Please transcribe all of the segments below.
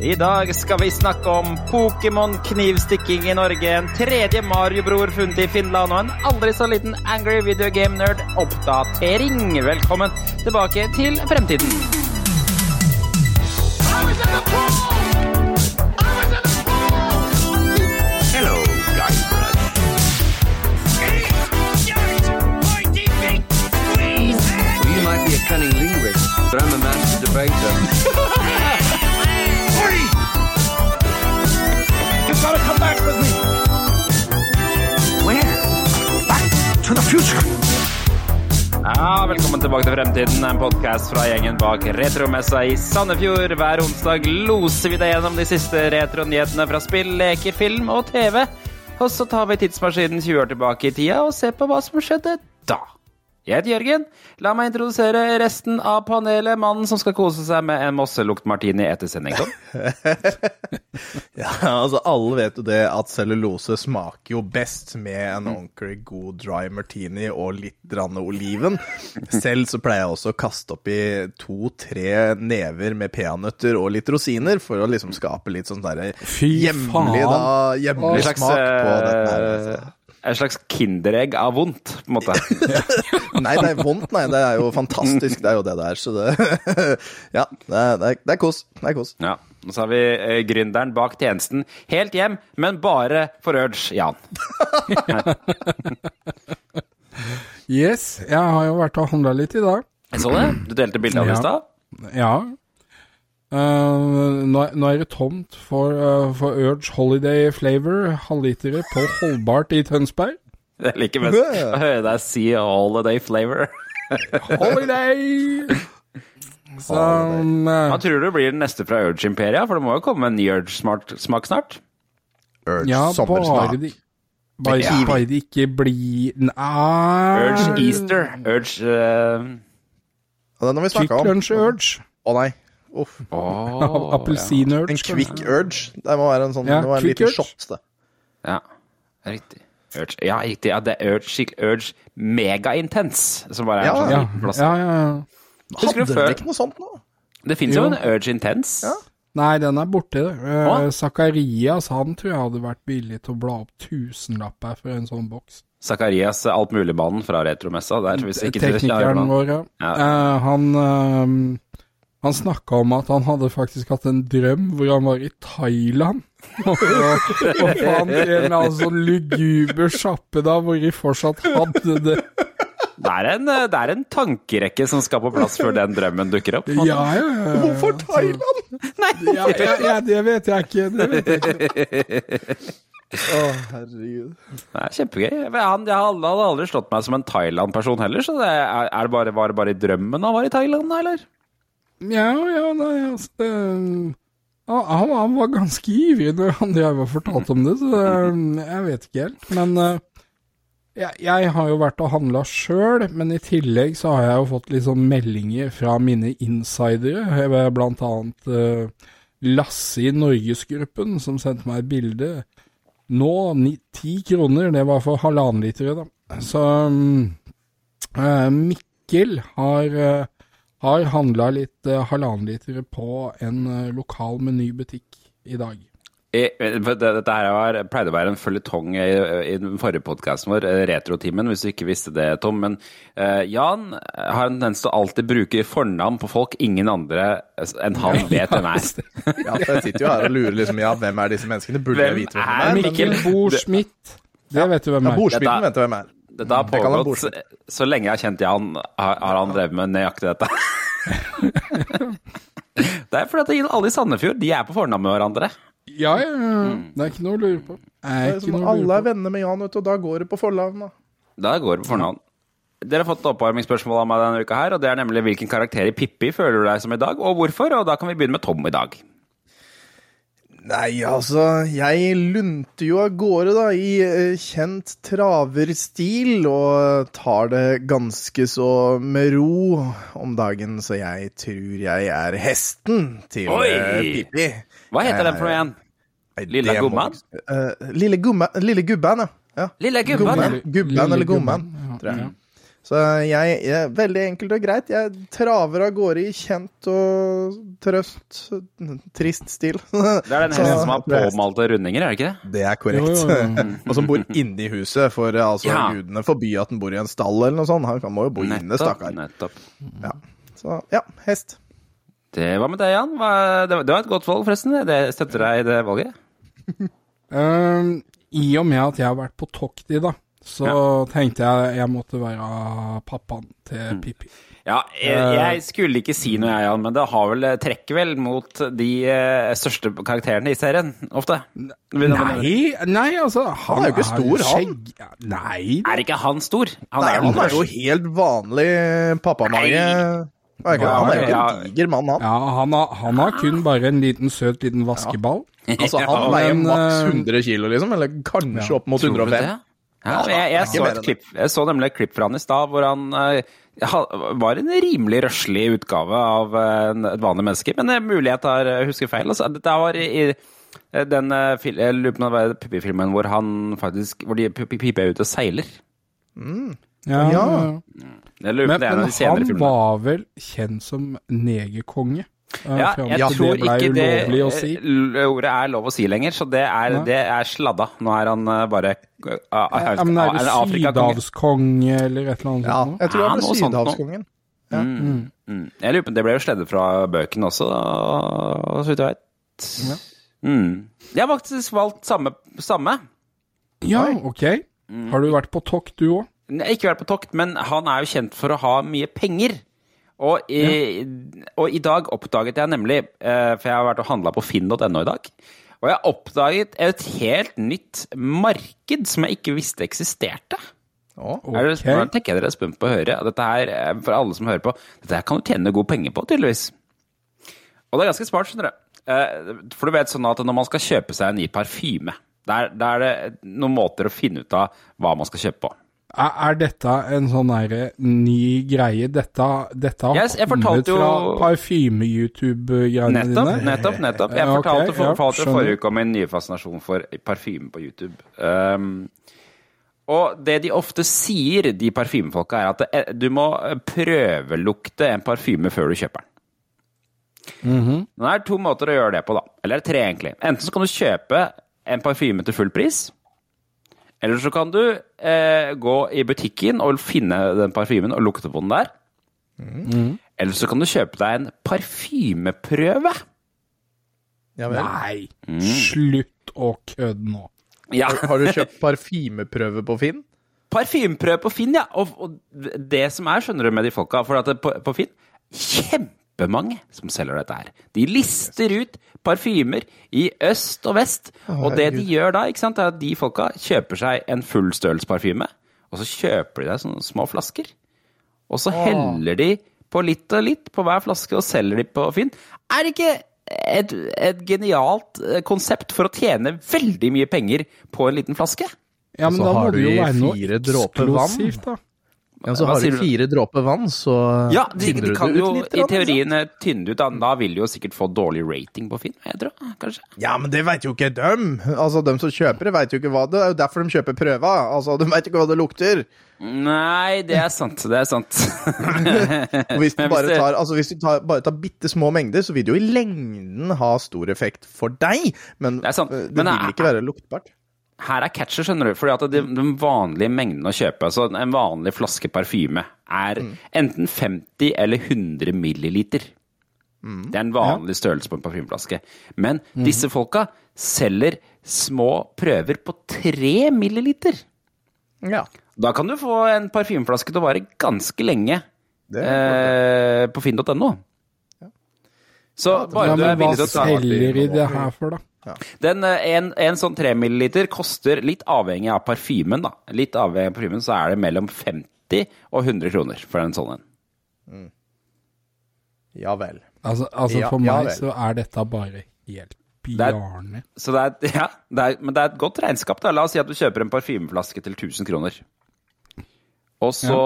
I dag skal vi snakke om Pokémon-knivstikking i Norge, en tredje Mario-bror funnet i Finland og en aldri så liten Angry Video Game Nerd-oppdatering. Velkommen tilbake til fremtiden. Hello, Guybrush. You might be a cunning linguist, but I'm a master debater. Ja, Velkommen tilbake til Fremtiden, en podkast fra gjengen bak retromessa i Sandefjord. Hver onsdag loser vi deg gjennom de siste retronyhetene fra spill, leker, film og TV. Og så tar vi tidsmaskinen 20 år tilbake i tida og ser på hva som skjedde da. Jeg heter Jørgen. La meg introdusere resten av panelet. Mannen som skal kose seg med en mosselukt martini etter sending. Ja, altså Alle vet jo det at cellulose smaker jo best med en ordentlig god dry martini og litt grann oliven. Selv så pleier jeg også å kaste oppi to-tre never med peanøtter og litt rosiner for å liksom skape litt sånn derre hjemlig, da, hjemlig smak på dette her. En slags kinderegg av vondt, på en måte. Nei, det er vondt, nei. Det er jo fantastisk, det er jo det det er. Så det Ja, det er, det er, det er kos. Det er kos. Ja, og så har vi eh, gründeren bak tjenesten. Helt hjem, men bare for Urge, Jan. Yes, jeg har jo vært og handla litt i dag. Jeg så det. Du delte bilde av det i Ja. stad. Ja. Eh, nå, nå er det tomt for, uh, for Urge Holiday Flavor, halvlitere på Holdbart i Tønsberg. Det er like best å høre deg si holiday flavor. Holiday! Så um, eh, Hva tror du blir den neste fra Urge Imperia? For det må jo komme en ny Urge-smak snart. Urge Ja, bare sommersmak. de bare, ja. bare de ikke blir Nei Urge Easter. Urge uh... Den har vi snakka om. Lunch Urge. Å nei. Uff. oh, Appelsin-urge. En quick urge. Det må være en sånn Ja, det må være en liten urge. shot. det. Ja, riktig. Urge. Ja, riktig. Ja, det er Urge, skikkelig Urge megaintens, som bare er Ja, en Ja, sånn plass. ja, ja. ja. Husker du Hadde dere ikke noe sånt nå? Det fins jo Jo. en Urge Intense. Ja. Nei, den er borte. Uh, Zakarias han tror jeg hadde vært villig til å bla opp tusenlapper for en sånn boks. Zakarias altmuligmannen fra Retromessa. Der, hvis ikke Teknikeren vår, ja. Ja. Eh, han uh, han snakka om at han hadde faktisk hatt en drøm hvor han var i Thailand. og, og fant en eller annen sånn luguber sjappe da hvor de fortsatt hadde det. Det er, en, eh, det er en tankerekke som skal på plass før den drømmen dukker opp. Ja, ja, ja. Hvorfor Thailand? Ja, ja, ja, det vet jeg ikke. Det vet jeg ikke. Å, herregud. Det er kjempegøy. Han, hadde aldri slått meg som en Thailand-person heller, så det er, er det bare, var det bare i drømmen han var i Thailand, da, eller? Ja, ja, nei, altså det, han, han- var ganske ivrig når han drev og fortalte om det, så det, jeg vet ikke helt. Men eh, jeg, jeg har jo vært og handla sjøl, men i tillegg så har jeg jo fått litt sånn meldinger fra mine insidere, blant annet eh, Lasse i Norgesgruppen som sendte meg et bilde. Nå ti kroner, det var for halvannen liter, da. Så mm, eh, Mikkel har har handla litt eh, halvannen liter på en eh, lokal menybutikk i dag. I- for det- Dette her var, pleide å være en føljetong i, i den forrige podkasten vår, eh, Retrotimen, hvis du ikke visste det, Tom. Men eh, Jan har en tendens til å alltid bruke fornavn på folk ingen andre enn han vet hvem er. Ja, for jeg sitter jo her og lurer liksom, ja, hvem er disse menneskene? Burde Hvem jeg vite hvem er de er? Mikkel? Schmidt, det vet du hvem Ja, er. Ja, Dette- vet du hvem er. Dette har Det pågått så, så lenge jeg har kjent Jan, har, har han drevet med nøyaktig dette. Det er fordi at alle i Sandefjord de er på fornavn med hverandre. Ja, ja, ja. Det er ikke noe å lure på. Er Det er som alle er venner med Jan, vet du, og da går det på fornavn, da. Da går det på fornavn. Dere har fått oppvarmingsspørsmål av meg denne uka her, og det er nemlig hvilken karakter i Pippi føler du deg som i dag, og hvorfor? Og da kan vi begynne med Tom i dag. Nei, altså, jeg lunter jo av gårde, da, i eh, kjent traverstil, og tar det ganske så med ro om dagen, så jeg tror jeg er hesten til Oi! eh, Pippi. Hva heter den for noe igjen? Lille Gubben? gumman? Eh, lille, gumma, lille gubben, ja. ja. Lille gubben. ja. gubben eller gumman, tror jeg. ja. Så jeg, jeg Veldig enkelt og greit. Jeg traver av gårde i kjent og trøst Trist stil. Det er den hesten som har påmalte rundinger, er det ikke det? Det er korrekt. Jo, jo, og som bor inne i huset, for altså, Ja. gudene forby at den bor i en stall eller noe sånt. Han må jo bo inne, stakkar. nettopp. Ja. Så ja, hest. Det var med deg, Jan. Det var, et godt valg, forresten. Det støtter deg i det valget. um, I og med at jeg har vært på tokt i, da, så tenkte jeg jeg måtte være pappaen til Mm. Pippi. Ja, jeg, Eh. jeg skulle ikke si noe, jeg, Jan, men det har vel trekker vel mot de eh, største karakterene i serien, ofte. Nei, nei, altså Han, er jo ikke stor, han. skjegg- Ja, Nei, Er ikke han stor? Han Nei, er, han er jo helt vanlig pappamage. Han er Han er jo ikke en diger mann, han. ja, han, har, han har kun bare en liten søt liten vaskeball. Altså, han veier maks eh, 100 kilo, liksom. Eller kanskje opp mot Tror du 105. Ja, jeg, jeg, så et klipp, jeg så nemlig et klipp fra han i stad hvor han eh, var en rimelig røslig utgave av eh, et vanlig menneske. Men det er mulig jeg tar, eh, husker feil. Altså, dette var i, i den eh, Pippi-filmen hvor han faktisk Hvor de Pippi ut ute og seiler. Ja, Ja. På Men, men han filmene. var vel kjent som negerkonge? Ja, jeg tror ikke det si. ordet er lov å si lenger, så det er, det er sladda. Nå er han eh, bare uh, Ja, men er det sydhavskonge eller et eller annet Ja, sånt? jeg tror Ja, han sånt sydhavskongen. Mm. Mm. Jeg lurer på, Det ble jo sleddet fra bøkene også, da, så vidt jeg vet. Mm. Jeg har faktisk valgt samme. samme. Ja, ok. Mm. Har du vært på tokt, du òg? Ikke vært på tokt, men han er jo kjent for å ha mye penger. Og i, og i dag oppdaget jeg nemlig, eh, for jeg har vært og handla på finn.no i dag, og jeg oppdaget et helt nytt marked som jeg ikke visste eksisterte. Oh, okay. nå tenker jeg dere er spent på å høre. Dette her, eh, for alle som hører på, dette her kan du tjene gode penger på, tydeligvis. Og det er ganske smart, skjønner du. Eh, For du vet sånn at når man skal kjøpe seg en ny parfyme, da er det noen måter å finne ut av hva man skal kjøpe på. Er, er dette en sånn derre ny greie? Dette, dette har jeg kommet jo- fra parfyme-YouTube-greiene dine? nettopp. nettopp. Jeg fortalte, okay, for, ja, fortalte forrige uke om min nye fascinasjon for parfyme på YouTube. Um, og det de ofte sier, de parfymefolka, er at det, du må prøvelukte en parfyme før du kjøper den. Nå er det to måter å gjøre det på, da. Eller tre, egentlig. Enten så kan du kjøpe en parfyme til full pris. Eller så kan du eh, gå i butikken og finne den parfymen og lukte på den der. Eller så kan du kjøpe deg en parfymeprøve. ja vel. Nei, Mm. slutt å kødde nå. Ja, Har du kjøpt parfymeprøve på Finn? Parfymeprøve på Finn, ja. Og, og det som er, skjønner du, med de folka For at på, på Finn Kjempemange som selger dette her. De lister ut parfymer i øst og vest. og det de gjør da, ikke sant, er at de folka kjøper seg en full størrelsesparfyme, og så kjøper de deg sånne små flasker. Og så heller de på litt og litt på hver flaske og selger de på Finn. Er det ikke et, et genialt eh, konsept for å tjene veldig mye penger på en liten flaske? Ja, men så da må har det jo være noe fire dråper vann. eksplosivt, da. Ja, så har du? fire dråper vann, så Ja, de, tynner de du kan jo ut litt. i teorien eh, tynne ut. Da, da vil du jo sikkert få dårlig rating på Finn, jeg tror, kanskje. Ja, men det veit jo ikke dem! Altså, dem som kjøper det, veit jo ikke hva det er. Det er jo derfor de kjøper prøva. Altså, de veit ikke hva det lukter. Nei, det er sant. Det er sant. Hvis du bare tar, altså, hvis du tar, bare tar bitte små mengder, så vil det jo i lengden ha stor effekt for deg. Men Det er sant. eh, det Men vil er- ikke være luktbart. Her er catcher, skjønner du. Fordi at de, den vanlige mengden å kjøpe, altså en vanlig flaske parfyme, er enten 50 eller 100 milliliter. Det er en vanlig størrelse på en parfymeflaske. Men disse folka selger små prøver på 3 milliliter. Ja. Da kan du få en parfymeflaske til å vare ganske lenge eh, på finn.no. Så bare du er hva villig til å ta selger de det her for, da? Den, eh, en, en sånn 3 milliliter koster, litt avhengig av parfymen, da. Litt avhengig av parfymen, så er det mellom 50 og 100 kroner for en sånn en. ja vel. Altså, altså Ja, for ja meg ja så er dette bare helt er- bjarne. Så det er, ja, det er, men det er et godt regnskap, da. La oss si at du kjøper en parfymeflaske til 1000 kroner. Og så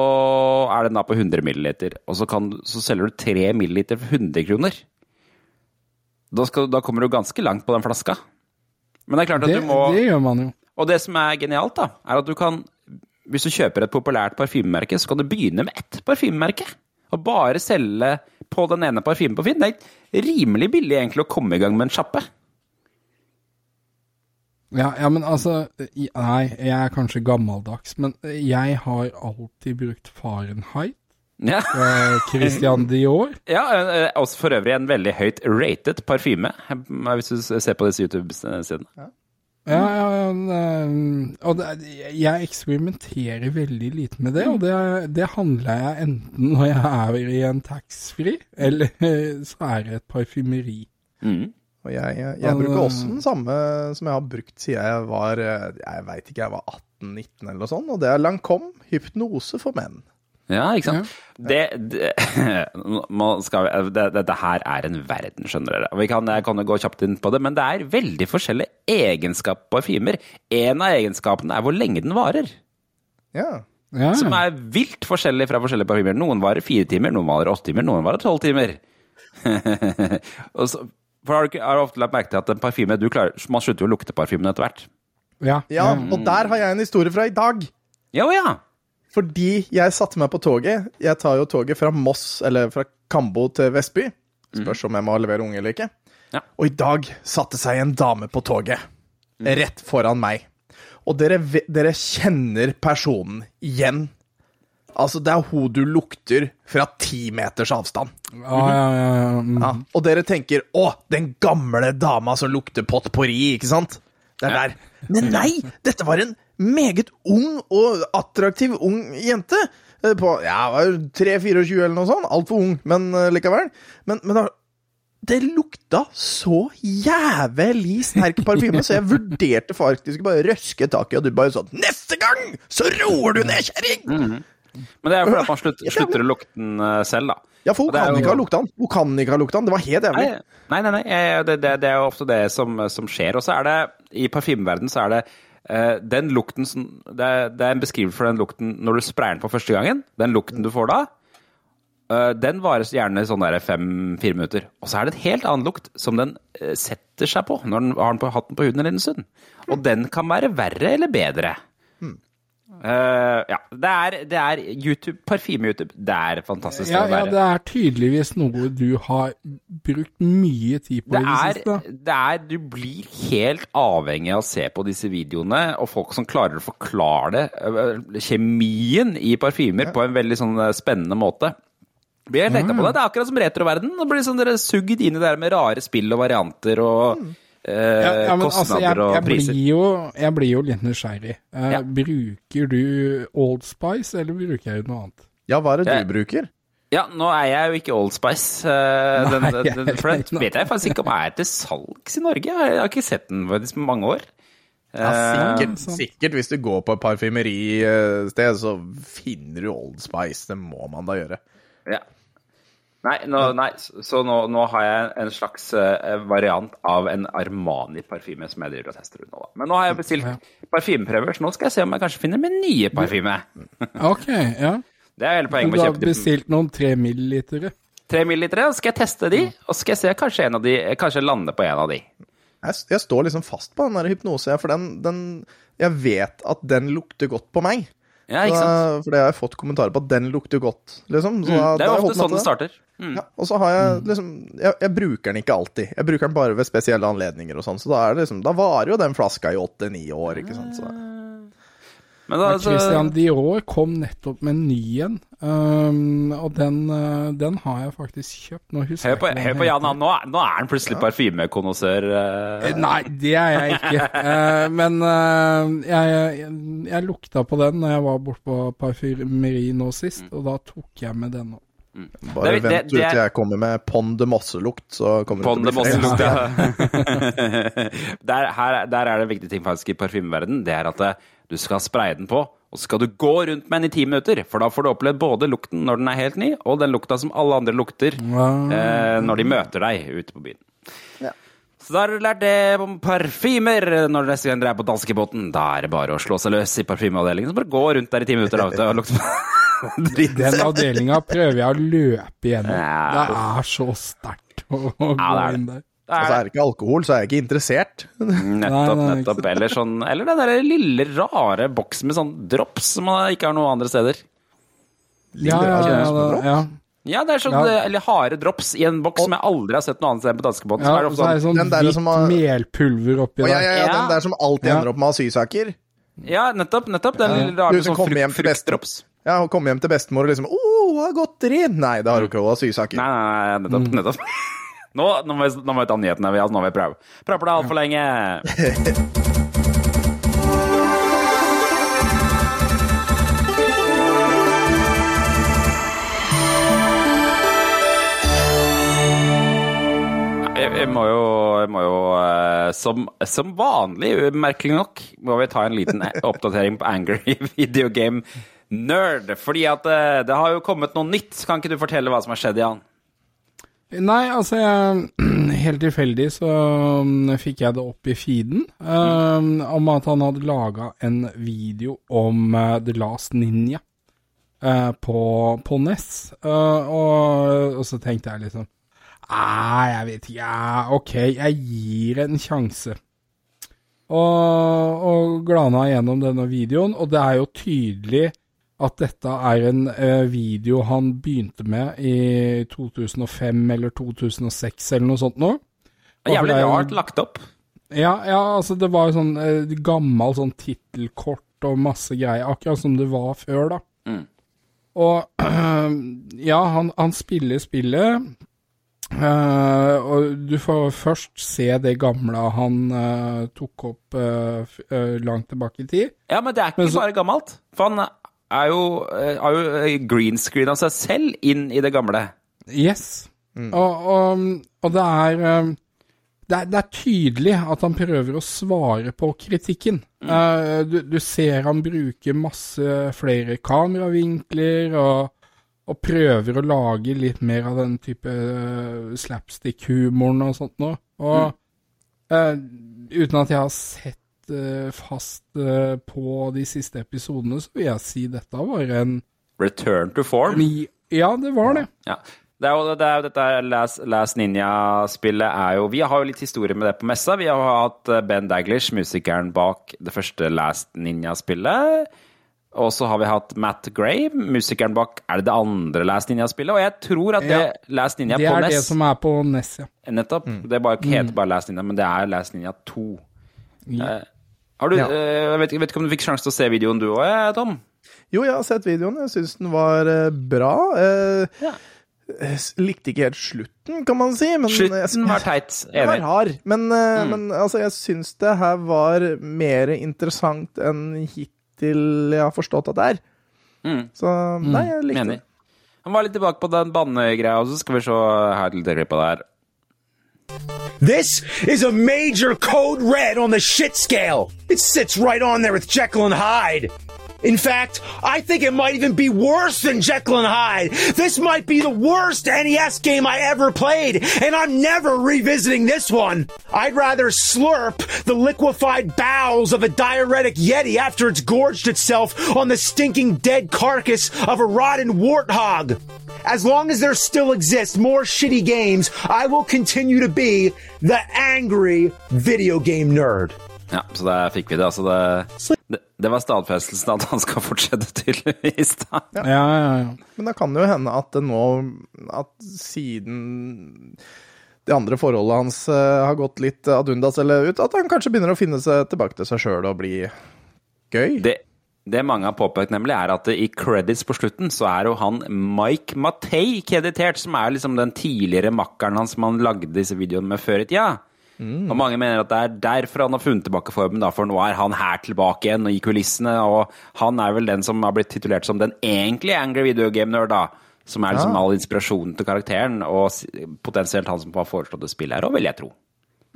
er den da på 100 milliliter, og så, kan, så selger du 3 milliliter for 100 kroner. Da, skal, da kommer du ganske langt på den flaska. Men det er klart at Det, du må det gjør man jo. Og det som er genialt, da, er at du kan hvis du kjøper et populært parfymemerke, så kan du begynne med ett parfymemerke. Og bare selge på den ene parfymen på Finn. Det er rimelig billig egentlig å komme i gang med en sjappe. Ja, ja, men altså Nei, jeg er kanskje gammeldags, men jeg har alltid brukt Fahrenheit. Ja. Eh, Christian Dior. Ja, eh, også for øvrig en veldig høyt rated parfyme, eh, hvis du ser på disse YouTube-sidene. Ja, ja, ja eh, og jeg eksperimenterer veldig lite med det, og det, det handler jeg enten når jeg er i en taxfree, eller så er det et parfymeri. Mm. Og jeg, jeg, jeg bruker også den samme som jeg har brukt siden jeg var eh, Jeg veit ikke, jeg var 18-19 eller noe sånt. Og det er Lancome hypnose for menn. Ja, ikke sant? Det, det, skal, det, Dette her er en verden, skjønner dere. Vi kan, jeg kan jo gå kjapt inn på det, men det er veldig forskjellige egenskaper på parfymer. En av egenskapene er hvor lenge den varer. Ja. Ja, Som er vilt forskjellig fra forskjellige parfymer. Noen varer fire timer, noen varer åtte timer, noen varer tolv timer. Og så, for har du, ikke, har du ofte lagt merke til at en parfyme du klarer, Man slutter jo å lukte parfymen etter hvert. ja, ja, og der har jeg en historie fra i dag. Ja, ja. Fordi jeg satte meg på toget. Jeg tar jo toget fra Moss, eller fra Kambo til Vestby. Spørs om jeg må levere unge eller ikke. Ja. Og i dag satte seg en dame på toget. Rett foran meg. Og dere, dere kjenner personen igjen. Altså, det er hun du lukter fra ti meters avstand. ja, ja, ja, mm. Ja. Og dere tenker 'Å, den gamle dama som lukter potpourri', ikke sant? Det er der. Men nei! Dette var en meget ung og attraktiv ung jente. eh, På ja, var 3-24 eller noe sånt. Altfor ung, men eh, likevel. Men, men da, det lukta så jævlig sterk parfyme, så jeg vurderte faktisk bare røske tak i, og du bare sånn 'Neste gang så roer du ned, kjerring!' Men det er jo fordi man slutter, slutter å lukte den eh, selv, da. Ja, for hun Og kan jo- ikke ha lukta den. Hun kan ikke ha lukta den. Det var helt jævlig. Nei, nei, nei, nei. det, det, det er jo ofte det som, som skjer. Og så er det, i parfymeverdenen, så er det den lukten som det er, det er en beskrivelse for den lukten når du sprayer den på første gangen. Den lukten du får da, eh, den varer gjerne sånn fem-fire minutter. Og så er det et helt annen lukt som den eh, setter seg på når den har den på, hatt den på huden en liten stund. Og den kan være verre eller bedre. Eh, ja, det er, det er YouTube, parfyme-YouTube. Det er fantastisk ja, ja, det er tydeligvis noe du har brukt mye tid på Det i det er, siste. det er Du blir helt avhengig av å se på disse videoene, og folk som klarer å forklare det, øh, kjemien i parfymer på en veldig sånn spennende måte. Blir helt hekta på det. Det er akkurat som retroverden. Nå blir sånn dere sugd inn i det der med rare spill og varianter og øh, Ja, ja, men altså, kostnader jeg, og jeg, priser. blir jo, jeg blir jo litt nysgjerrig. Eh, Ja. Bruker du Old Spice, eller bruker jeg noe annet? Ja, hva er det Jeg- du bruker? Ja, nå er jeg jo ikke Old Spice. den, Nei, den, den, jeg for det den vet jeg faktisk ikke om jeg er til salgs i Norge. Jeg har ikke sett den faktisk på mange år. Ja, Eh, sikkert, sikkert hvis du går på et parfymeristed, så finner du Old Spice. Det må man da gjøre. Ja. Nei, nå, nei så nå, nå har jeg en slags eh, variant av en Armani-parfyme som jeg driver og tester ut nå. Da. Men nå har jeg bestilt parfymeprøver, så nå skal jeg se om jeg kanskje finner min nye parfyme. Ok, ja. Det er hele poenget med å kjøpe Du har bestilt noen tre millilitere. tre millilitere, så skal jeg teste de, og så skal jeg se kanskje en av de, kanskje lande på en av de. Jeg, jeg står liksom fast på den der hypnose, for den, den Jeg vet at den lukter godt på meg. Ja, ikke sant? Da, for det har jeg fått kommentarer på at den lukter godt, liksom. Så da, Mm, Det er jo ofte sånn det starter. Mm. Ja, og så har jeg liksom jeg, jeg bruker den ikke alltid. Jeg bruker den bare ved spesielle anledninger og sånn, så da er det liksom Da varer jo den flaska i åtte-ni år, ikke sant. Så. Men da, altså... Christian Dior kom nettopp med en ny en, um, og den, uh, den har jeg faktisk kjøpt. Nå husker hør på, jeg hør på Jan, nå, er- nå er han plutselig parfymekonnoissør. eh. Eh, Nei, det er jeg ikke. uh, men jeg, jeg, jeg lukta på den når jeg var borte på parfymeri nå sist, og da tok jeg med den opp. Bare Det- det- vent det ut til jeg kommer med Pond de Mosse-lukt, så kommer Pond det til å bli flere. ja. der, her, der er det en viktig ting faktisk i parfymeverden. Det er at eh, du skal spreie den på, og så skal du gå rundt med den i ti minutter. For da får du opplevd både lukten når den er helt ny, og den lukta som alle andre lukter eh, når de møter deg ute på byen. Så da har du lært det om parfymer når neste gang dere er på danskebåten. Da er det bare å slå seg løs i parfymeavdelingen. Så bare gå rundt der i ti minutter da, vet du, og lukte dritt. Den avdelinga prøver jeg å løpe gjennom. Ja. Det er så sterkt å, å gå Ja, det er det. inn der. Altså, er det ikke alkohol, så er jeg ikke interessert. Nettopp, Nei, nei, nettopp. Eller, sånn, eller den derre lille, rare boksen med sånn drops som man ikke har noen andre steder. Ja, ja, ja, ja, ja. Ja, det er sånn, Ja. eller harde drops i en boks som jeg aldri har sett noe annet sted på danskebåten. ja så er det og er det sånn, sånn Den der hvitt som har- melpulver oppi der. ja, ja, Ja. den der som alltid Ja. ender opp med asylsaker. ja, nettopp. nettopp Den lille rare som sånn frukt, fruktdrops. Ja, å komme hjem til bestemor og liksom Å, oh, har godteri! Nei, det har du ikke, hun har sysaker. Nei, nei, nei, nettopp. Mm. nettopp. Nå, nå, må vi, nå må vi ta nyhetene. Vi, altså, nå må vi prøve. Prøve det altfor lenge. Jeg må jo, må jo eh, som, som vanlig, merkelig nok, må vi ta en liten oppdatering på Angry Video Game Nerd. Fordi at eh, det har jo kommet noe nytt. Kan ikke du fortelle hva som har skjedd, Jan? Nei, altså jeg, Helt tilfeldig så um, fikk jeg det opp i feeden um, om at han hadde laga en video om uh, The Last Ninja uh, på, på NES. Uh, og, og så tenkte jeg liksom Nei, jeg vet ikke. Ja, OK, jeg gir en sjanse. Og, og glana gjennom denne videoen, og det er jo tydelig at dette er en eh, video han begynte med i 2005 eller 2006 eller noe sånt nå. Og Jævlig rart lagt opp. Ja, ja, altså det var sånn eh, gammel sånn tittelkort og masse greier, akkurat som det var før, da. Mm. Og ja, han, han spiller spillet, eh, og du får først se det gamle han eh, tok opp eh, langt tilbake i tid. Ja, men det er ikke Men så- bare gammelt. For han er jo, eh, jo green screen av seg selv inn i det gamle. Yes. Og, og, og det er eh, det er, det er tydelig at han prøver å svare på kritikken. Mm. du, du ser han bruker masse flere kameravinkler og, og prøver å lage litt mer av den type eh, slapstick-humoren og sånt noe. Og eh, uten at jeg har sett eh, fast eh, på de siste episodene, så vil jeg si dette var en Return to form. Ja, det var det. Ja. Det er jo, det er dette Last, Last Ninja-spillet er jo Vi har jo litt historie med det på messa. Vi har hatt eh, Ben Daglish, musikeren bak det første Last Ninja-spillet. Og så har vi hatt Matt Gray, musikeren bak Er det det andre Last Ninja-spillet? Og jeg tror at det Ja. Last Ninja Det på er det som er på NES, ja. Nettopp. Det bare, heter bare Last Ninja, men det er Last Ninja 2. Ja. Eh, du, Ja. eh, jeg vet, vet ikke om du fikk sjanse til å se videoen du òg, Tom? Jo, jeg har sett videoen. Jeg syns den var eh, bra. Eh, Ja. jeg likte ikke helt slutten, kan man si. Men Slutten var teit. Den var Enig. rar. Men, eh, Mm. men altså, jeg syns det her var mer interessant enn hittil jeg har forstått at det er. Mm. Så nei, jeg likte Menig. det. Han var litt tilbake på den bannegreia, og så skal vi se her til lite klipp på det her. This is a major code red on the shit scale. It sits right on there with Jekyll and Hyde. In fact, I think it might even be worse than Jekyll and Hyde. This might be the worst NES game I ever played, and I'm never revisiting this one. I'd rather slurp the liquefied bowels of a diuretic yeti after it's gorged itself on the stinking dead carcass of a rotten warthog. As long as there still exist more shitty games, I will continue to be the angry video game nerd. Ja, så der fikk vi det. Altså det, det, det var stadfestelsen at han skal fortsette, tydeligvis. da. Ja, ja, ja. Men det kan jo hende at det nå At siden det andre forholdet hans eh, har gått litt ad undas eller ut, at han kanskje begynner å finne seg tilbake til seg sjøl og bli gøy. Det, det mange har påpekt, nemlig, er at i credits på slutten så er jo han Mike Matei kreditert, som er liksom den tidligere makkeren hans som han lagde disse videoene med før i tida. Og mange mener at det er derfor han har funnet tilbake formen, da, for nå er han her tilbake igjen og i kulissene, og han er vel den som har blitt titulert som den egentlige Angry Video Game Nerd, da. Som er liksom Ja. all inspirasjonen til karakteren, og potensielt han som har foreslått å spille her òg, vil jeg tro.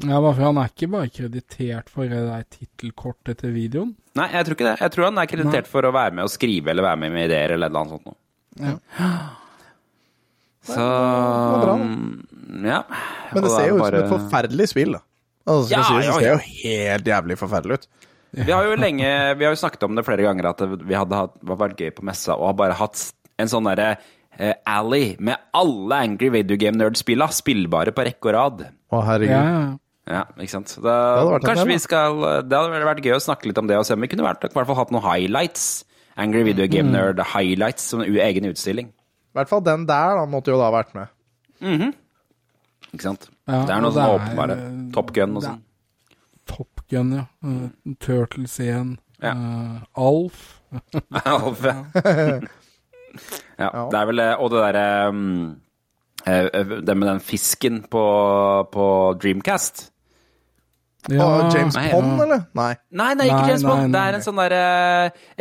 Ja, for han er ikke bare kreditert for det der tittelkortet til videoen. Nei, jeg tror ikke det. Jeg tror han er kreditert for å være med og skrive eller være med med ideer eller noe sånt noe. Ja. Så var bra, da. Mm, Ja. Men det ser jo ut bare... som et forferdelig spill, da. Altså, Ja, ja, det ser jo helt jævlig forferdelig ut. Vi har jo lenge Vi har jo snakket om det flere ganger at det, vi hadde hatt, var vært gøy på messa og har bare hatt en sånn derre uh, alley med alle Angry Video Game Nerd-spilla spillbare på rekke og rad. Å, herregud. Ja, ja. Ja, ikke sant. Da, hadde vært kanskje tema. vi skal Det hadde vært gøy å snakke litt om det og se om vi kunne vært, i hvert fall hatt noen highlights. Angry Video Game Nerd highlights som en egen utstilling. I hvert fall den der da, måtte jo da ha vært med. Ikke sant? Ja, det er noe sånn åpenbare. Top Gun og sånn. Top Gun, ja. Uh, Turtles igjen. Ja. Uh, Alf. Alf, ja. ja. Det er vel det, Og det derre um, eh, Det med den fisken på, på Dreamcast. Ja, Og James nei, Pond, ja. eller? Nei. Nei, nei, ikke James Bond. Det er en sånn derre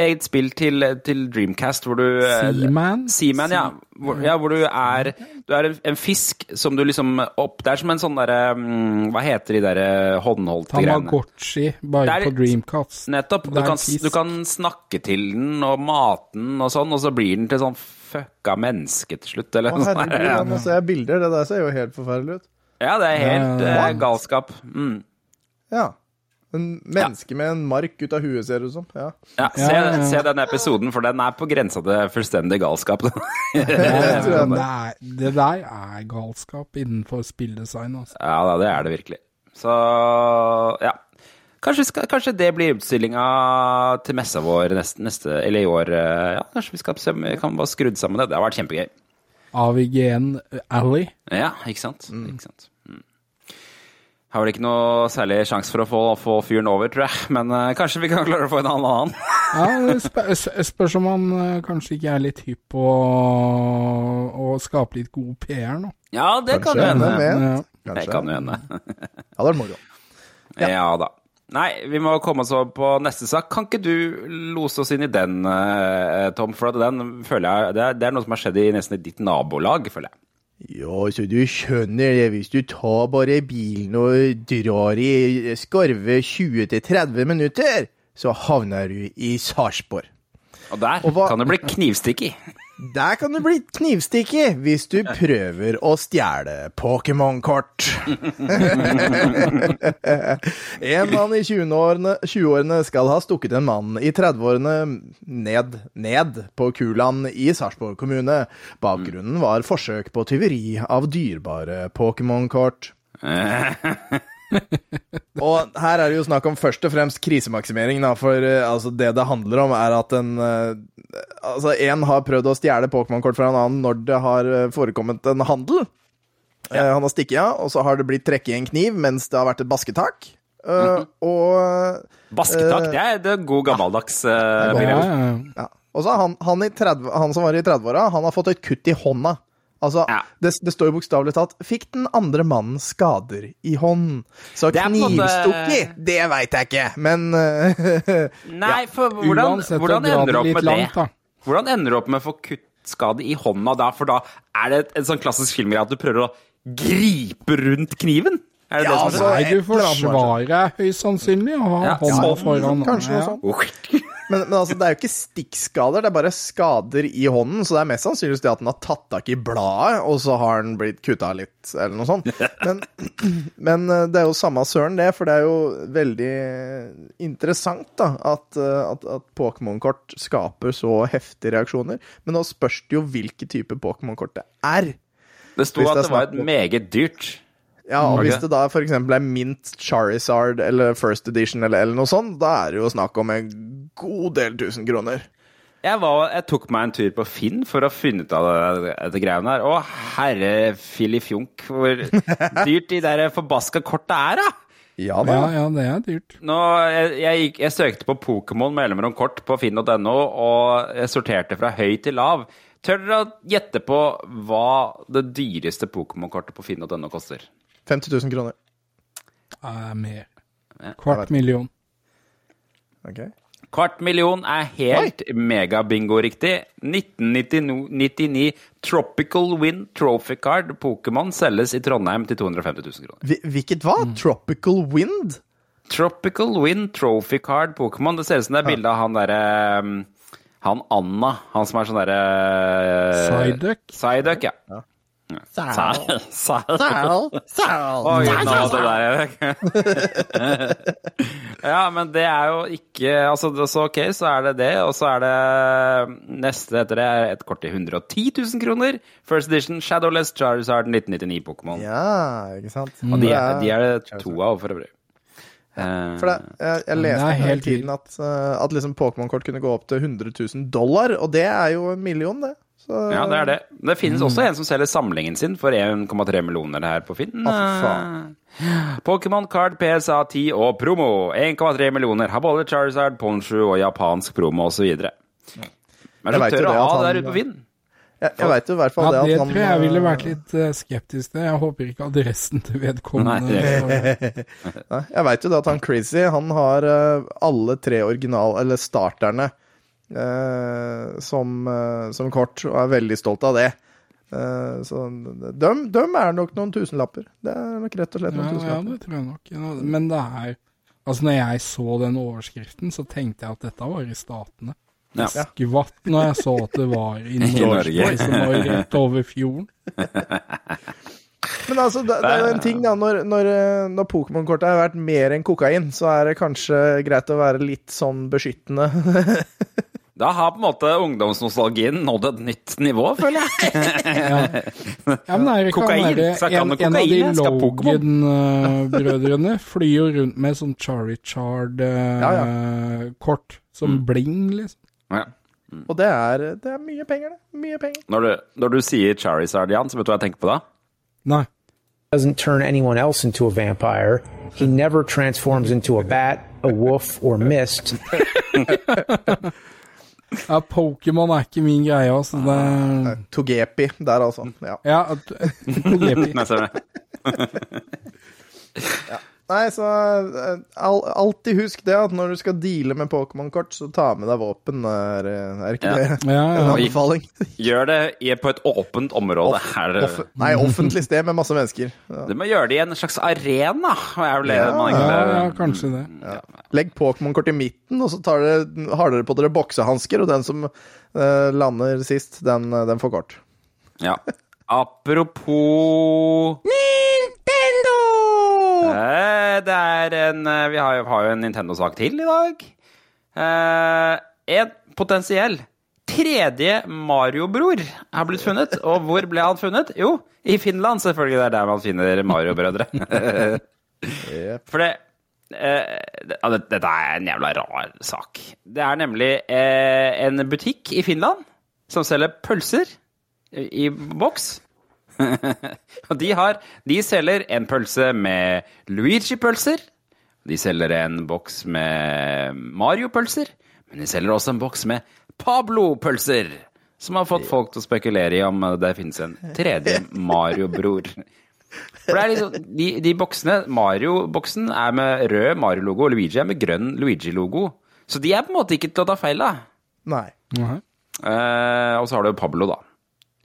eget spill til, til Dreamcast hvor du eh, Seaman? Seaman, ja. Hvor, ja, hvor du er Du er en, fisk som du liksom opp Det er som en sånn derre um, Hva heter de derre håndholdte greiene? Tamagotchi, bare er- på Dreamcast. Nettopp. Du kan, du kan snakke til den og mate den og sånn, og så blir den til sånn fucka menneske til slutt, eller noe sånt. herregud, nå ser jeg bilder. Det der ser jo helt forferdelig ut. Ja, det er helt Ja. eh, galskap. Mm. Ja. En menneske med en mark ut av huet, ser det ut som. Ja. Ja, se, Ja, ja, ja. se den episoden, for den er på grensa til fullstendig galskap. Ja, tror det, er, det der er galskap innenfor spilldesign, altså. Ja det er det virkelig. Så ja. Kanskje, skal, kanskje det blir utstillinga til messa vår neste, neste Eller i år. eh, Ja, kanskje vi skal se om vi kan bare skrudd sammen det. Det har vært kjempegøy. AVG1 Alley. Ja, ikke sant. Ikke sant? Har vel ikke noe særlig sjanse for å få, få fyren over, tror jeg. Men uh, kanskje vi kan klare å få en annen annen. Ja, det spør, spørs om han uh, kanskje ikke er litt hypp på å skape litt god PR nå. Ja, det kan jo Kanskje hende. Ja. Det Kanskje. kan jo hende. Ja, det er moro. Ja. da. Nei, vi må komme oss over på neste sak. Kan ikke du lose oss inn i den, eh, Tom? For at den føler jeg det er, det er noe som har skjedd i nesten i ditt nabolag, føler jeg. Ja, så du skjønner det, hvis du tar bare bilen og drar i skarve 20-30 minutter, så havner du i Sarpsborg. Og der Og hva- kan det bli knivstikk i. Der kan du bli knivstikket hvis du prøver å stjele Pokémon-kort. en mann i 20-årene 20-årene skal ha stukket en mann i 30-årene ned, ned på Kuland i Sarpsborg kommune. Bakgrunnen var forsøk på tyveri av dyrebare Pokémon-kort. Og her er det jo snakk om først og fremst krisemaksimering, da, for eh, altså, det det handler om, er at en uh, Altså, én har prøvd å stjele Pokémon-kort fra en annen når det har eh, forekommet en handel. Eh, han har stikket av, og så har det blitt trekket i en kniv mens det har vært et basketak. Eh, Og Basketak, det er, det god gammeldags uh, Ja, begrep. ja, ja. ja. Og så han, han, i 30, han som var i 30-åra, han har fått et kutt i hånda. Altså, Ja. det, det står jo bokstavelig talt 'Fikk den andre mannen skader i hånd'. Så er måte- knivstukket, det veit jeg ikke, men Nei, for hvordan, Uansett, hvordan ender du opp med langt, det? Hvordan ender du opp med å få kuttskade i hånda da? For da er det en sånn klassisk filmgreie at du prøver å gripe rundt kniven? Er det Ja, det som altså, er Nei, du får da annet, er høyst sannsynlig å ha Ja, hånda foran. kanskje noe sånt. Men, men altså, det er jo ikke stikkskader, det er bare skader i hånden. Så det er mest sannsynligvis det at den har tatt tak i bladet, og så har den blitt kutta litt, eller noe sånt. Men, men eh, det er jo samme søren, det, for det er jo veldig interessant da, at, eh, at, at Pokémon-kort skaper så heftige reaksjoner. Men nå spørs det jo hvilke type Pokémon-kort det er. Det sto at det det var et meget dyrt. Ja, og. Hvis det da f.eks. er Mint Charizard eller First Edition eller, eller noe sånt, da er det jo snakk om en god del tusen kroner. Jeg, var, jeg tok meg en tur på Finn for å finne ut av det, dette greiene her. Å, herre filifjonk, hvor dyrt de der forbaska korta er, da! Ja da. Ja, ja, det er dyrt. Nå, jeg, jeg, gikk, jeg søkte på Pokémon mellomrom kort på finn.no, og jeg sorterte fra høy til lav. Tør dere å gjette på hva det dyreste Pokémon-kortet på finn.no koster? 50 000 kroner. Er mer. Kvart million. Ok. Kvart million er helt megabingo-riktig. 1999 Tropical Wind Trophy Card Pokémon selges i Trondheim til 250 000 kroner. Hvil- Hvilket hva? Tropical Wind? Tropical Wind Trophy Card Pokémon. Det ser ut som det er bilde av han derre um, Han Anna. Han som er sånn derre Psyduck? Psyduck, ja. Ja. Psy- Psy- Oi, nå, det der Ja, men det er jo ikke Altså, så ok, så er det det, og så er det neste etter det er et kort til 110 000 kroner. First edition Shadowless Charizard 1999 Pokémon. Ja, ikke sant? Og de er, de er det to av, for øvrig. Eh, For det, jeg, jeg leste hele tiden at, uh, at liksom Pokémon-kort kunne gå opp til 100 000 dollar, og det er jo en million, det. Så, ja, det er det. Det finnes også en som selger samlingen sin for 1,3 millioner her på Finn. Eh, Pokémon Card PSA 10 og promo. 1,3 millioner. Har både Charizard, Ponchu og japansk promo osv. Men så vet tør å det ha det der ute på Finn. Jeg, jeg veit jo i hvert fall Ja, det det at han tror jeg ville vært litt eh, skeptisk til. Jeg håper ikke adressen til vedkommende Nei, Jeg veit jo det at han Crazy, han har uh, alle tre original... Eller starterne som, uh, som kort, og er veldig stolt av det. Uh, så dem, dem er nok noen tusenlapper. Det er nok rett og slett noen Ja, ja, tusenlapper. det tror jeg nok. Men det er Altså, når jeg så den overskriften, så tenkte jeg at dette var i Statene. Ja. Skvatt når jeg så at det var i Norge. Norge, som var rett over fjorden. Men altså, det, det er jo en ting, da. Når, når, uh, når Pokémon-kortet har vært mer enn kokain, så er det kanskje greit å være litt sånn beskyttende. Da har på en måte ungdomsnostalgien nådd et nytt nivå, føler jeg. Ja, men er det Kokain. han en, en av de. Logan-brødrene flyr jo rundt med sånn Charichard-kort Ja, som bling, liksom. Ja. Og det er, det er mye penger, det. Mye penger. Når, du, når du sier Charizard, Jan, så vet du hva jeg tenker på da? Nei. doesn't turn anyone else into a vampire. He never transforms into a bat, a wolf, or mist. Ja, Pokémon er ikke min greie, altså. Det Togepi der, altså. Ja. Ja, Togepi. Nei, ser du. Nei, så eh, alltid husk det at når du skal deale med Pokémon-kort, så ta med deg våpen. Er, er ikke Ja. det Ja, en ja. anbefaling? Gjør det på et åpent område. Off, her. Off nei, offentlig sted med masse mennesker. Ja. du må gjøre det i en slags arena. Er vel det Ja, man Ja, ja, kanskje det. Legg Pokémon-kort i midten, og så tar dere, har dere på dere boksehansker, og den som uh, lander sist, den, eh, den får kort. Ja. Apropos! Det er en eh, Vi har jo, har jo en Nintendo-sak til i dag. Eh, en potensiell tredje Mario-bror er blitt funnet. Og hvor ble han funnet? Jo, i Finland, selvfølgelig. Det er der man finner Mario-brødre. For det eh, det- ja, det- Dette er en jævla rar sak. Det er nemlig eh, en butikk i Finland som selger pølser i, i boks. Og de, har, de selger en pølse med Luigi-pølser. De selger en boks med Mario-pølser. Men de selger også en boks med Pablo-pølser. Som har fått folk til å spekulere i om det finnes en tredje Mario-bror. For det er liksom, de, de boksene, Mario-boksen er med rød Mario-logo, og Luigi er med grønn Luigi-logo. Så de er på en måte ikke til å ta feil av. Nei. Uh -huh. uh, og så har du Pablo, da.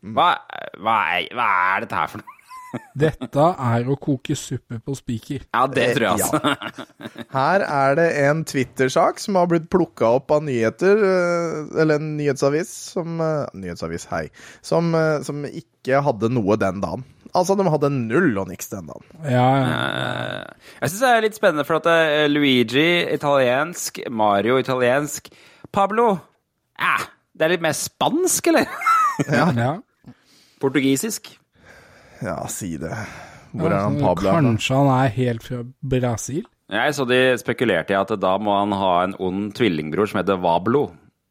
Hva, hva, er, hva er dette her for noe? Dette er å koke suppe på spiker. Ja, det tror jeg, altså. Her er det en Twitter-sak som har blitt plukka opp av nyheter, eh, eller en nyhetsavis som eh, Nyhetsavis, hei. Som, eh, som ikke hadde noe den dagen. Altså, de hadde null og niks den dagen. Ja, ja. Jeg syns det er litt spennende, for at Luigi italiensk, Mario italiensk, Pablo eh, Det er litt mer spansk, eller? Ja. ja. Portugisisk. Ja, si det. Hvor er han Pablo? Kanskje han er helt fra Brasil? Jeg så de spekulerte i at da må han ha en ond tvillingbror som heter Vablo.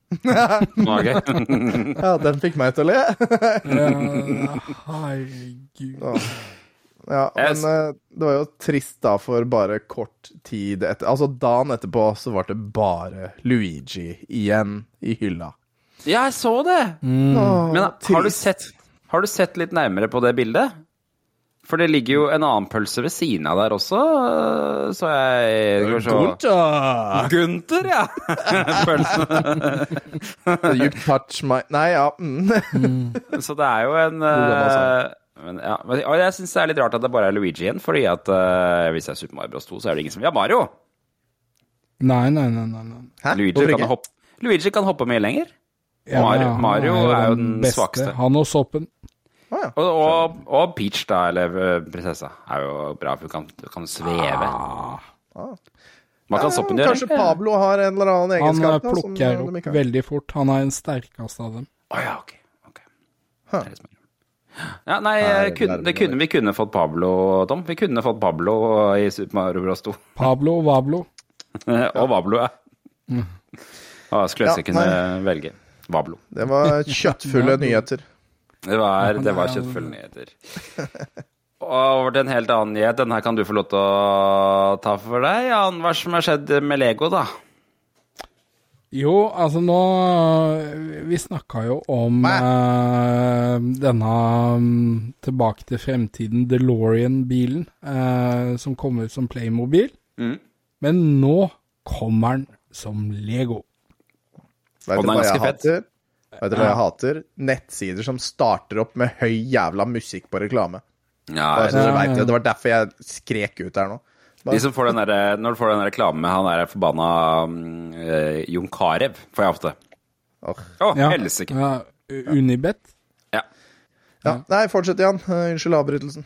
Ja, den fikk meg til å le. Ja, herregud. Ja, ja, men eh, det var jo trist da, for bare kort tid etter Altså dagen etterpå så var det bare Luigi igjen i hylla. Ja, jeg så det! Åh, Men har du, sett, har du sett litt nærmere på det bildet? For det ligger jo en annen pølse ved siden av der også, så jeg skal vi se. Gunther! Gunther, ja! Pølsen. You touch my Nei, ja. Mm. Så det er jo en eh, men, ja, men, og jeg syns det er litt rart at det bare er Luigi igjen, fordi at eh, hvis det er Super Mario Bros 2, så er det ingen som vil ha Mario. Nei, nei, nei. nei, nei. Hæ? Luigi kan, hoppe, Luigi kan hoppe mye lenger. Ja, Mario- Mario er jo den den svakeste. Han og soppen. Å, ja. Og, og, og Peach, da, eller eh, prinsessa, er jo bra, for hun kan, kan sveve. Ah, Man kan soppen gjøre? Kanskje Pablo har en eller annen Han eh, egenskap da, som plukker de opp veldig fort. Han er den sterkeste av dem. Å ja, ok. okay. Huh. Det er som. Ja, nei, Nei, kunne, det det kunne, vi kunne fått Pablo, Tom. Vi kunne fått Pablo i Super Mario Bros. 2. Pablo og Vablo. Og Vablo, ja. Å, skulle ønske jeg Ja, kunne velge. Vablo. Det var kjøttfulle nyheter. Det var, det var. Og over til en helt annen nyhet. Den her kan du få lov til å ta for deg. Jan, hva som har skjedd med Lego, da? Jo, altså nå Vi snakka jo om eh, denne mm, Tilbake til fremtiden, DeLorean-bilen, eh, som kom ut som Playmobil. Mm. Men nå kommer den som Lego. Og den er ganske fett. Vet du hva jeg hater? Nettsider som starter opp med høy jævla musikk på reklame. Ja, Bare så dere Ja, vet ja. det. det var derfor jeg skrek ut her nå. De som får den der, når du får den reklamen med han der forbanna eh, Jon Carew, får jeg ofte. Å, oh. oh, Ja, helsike. ja, Unibet. Ja. Ja. Nei, fortsett, Jan. Eh, Unnskyld avbrytelsen.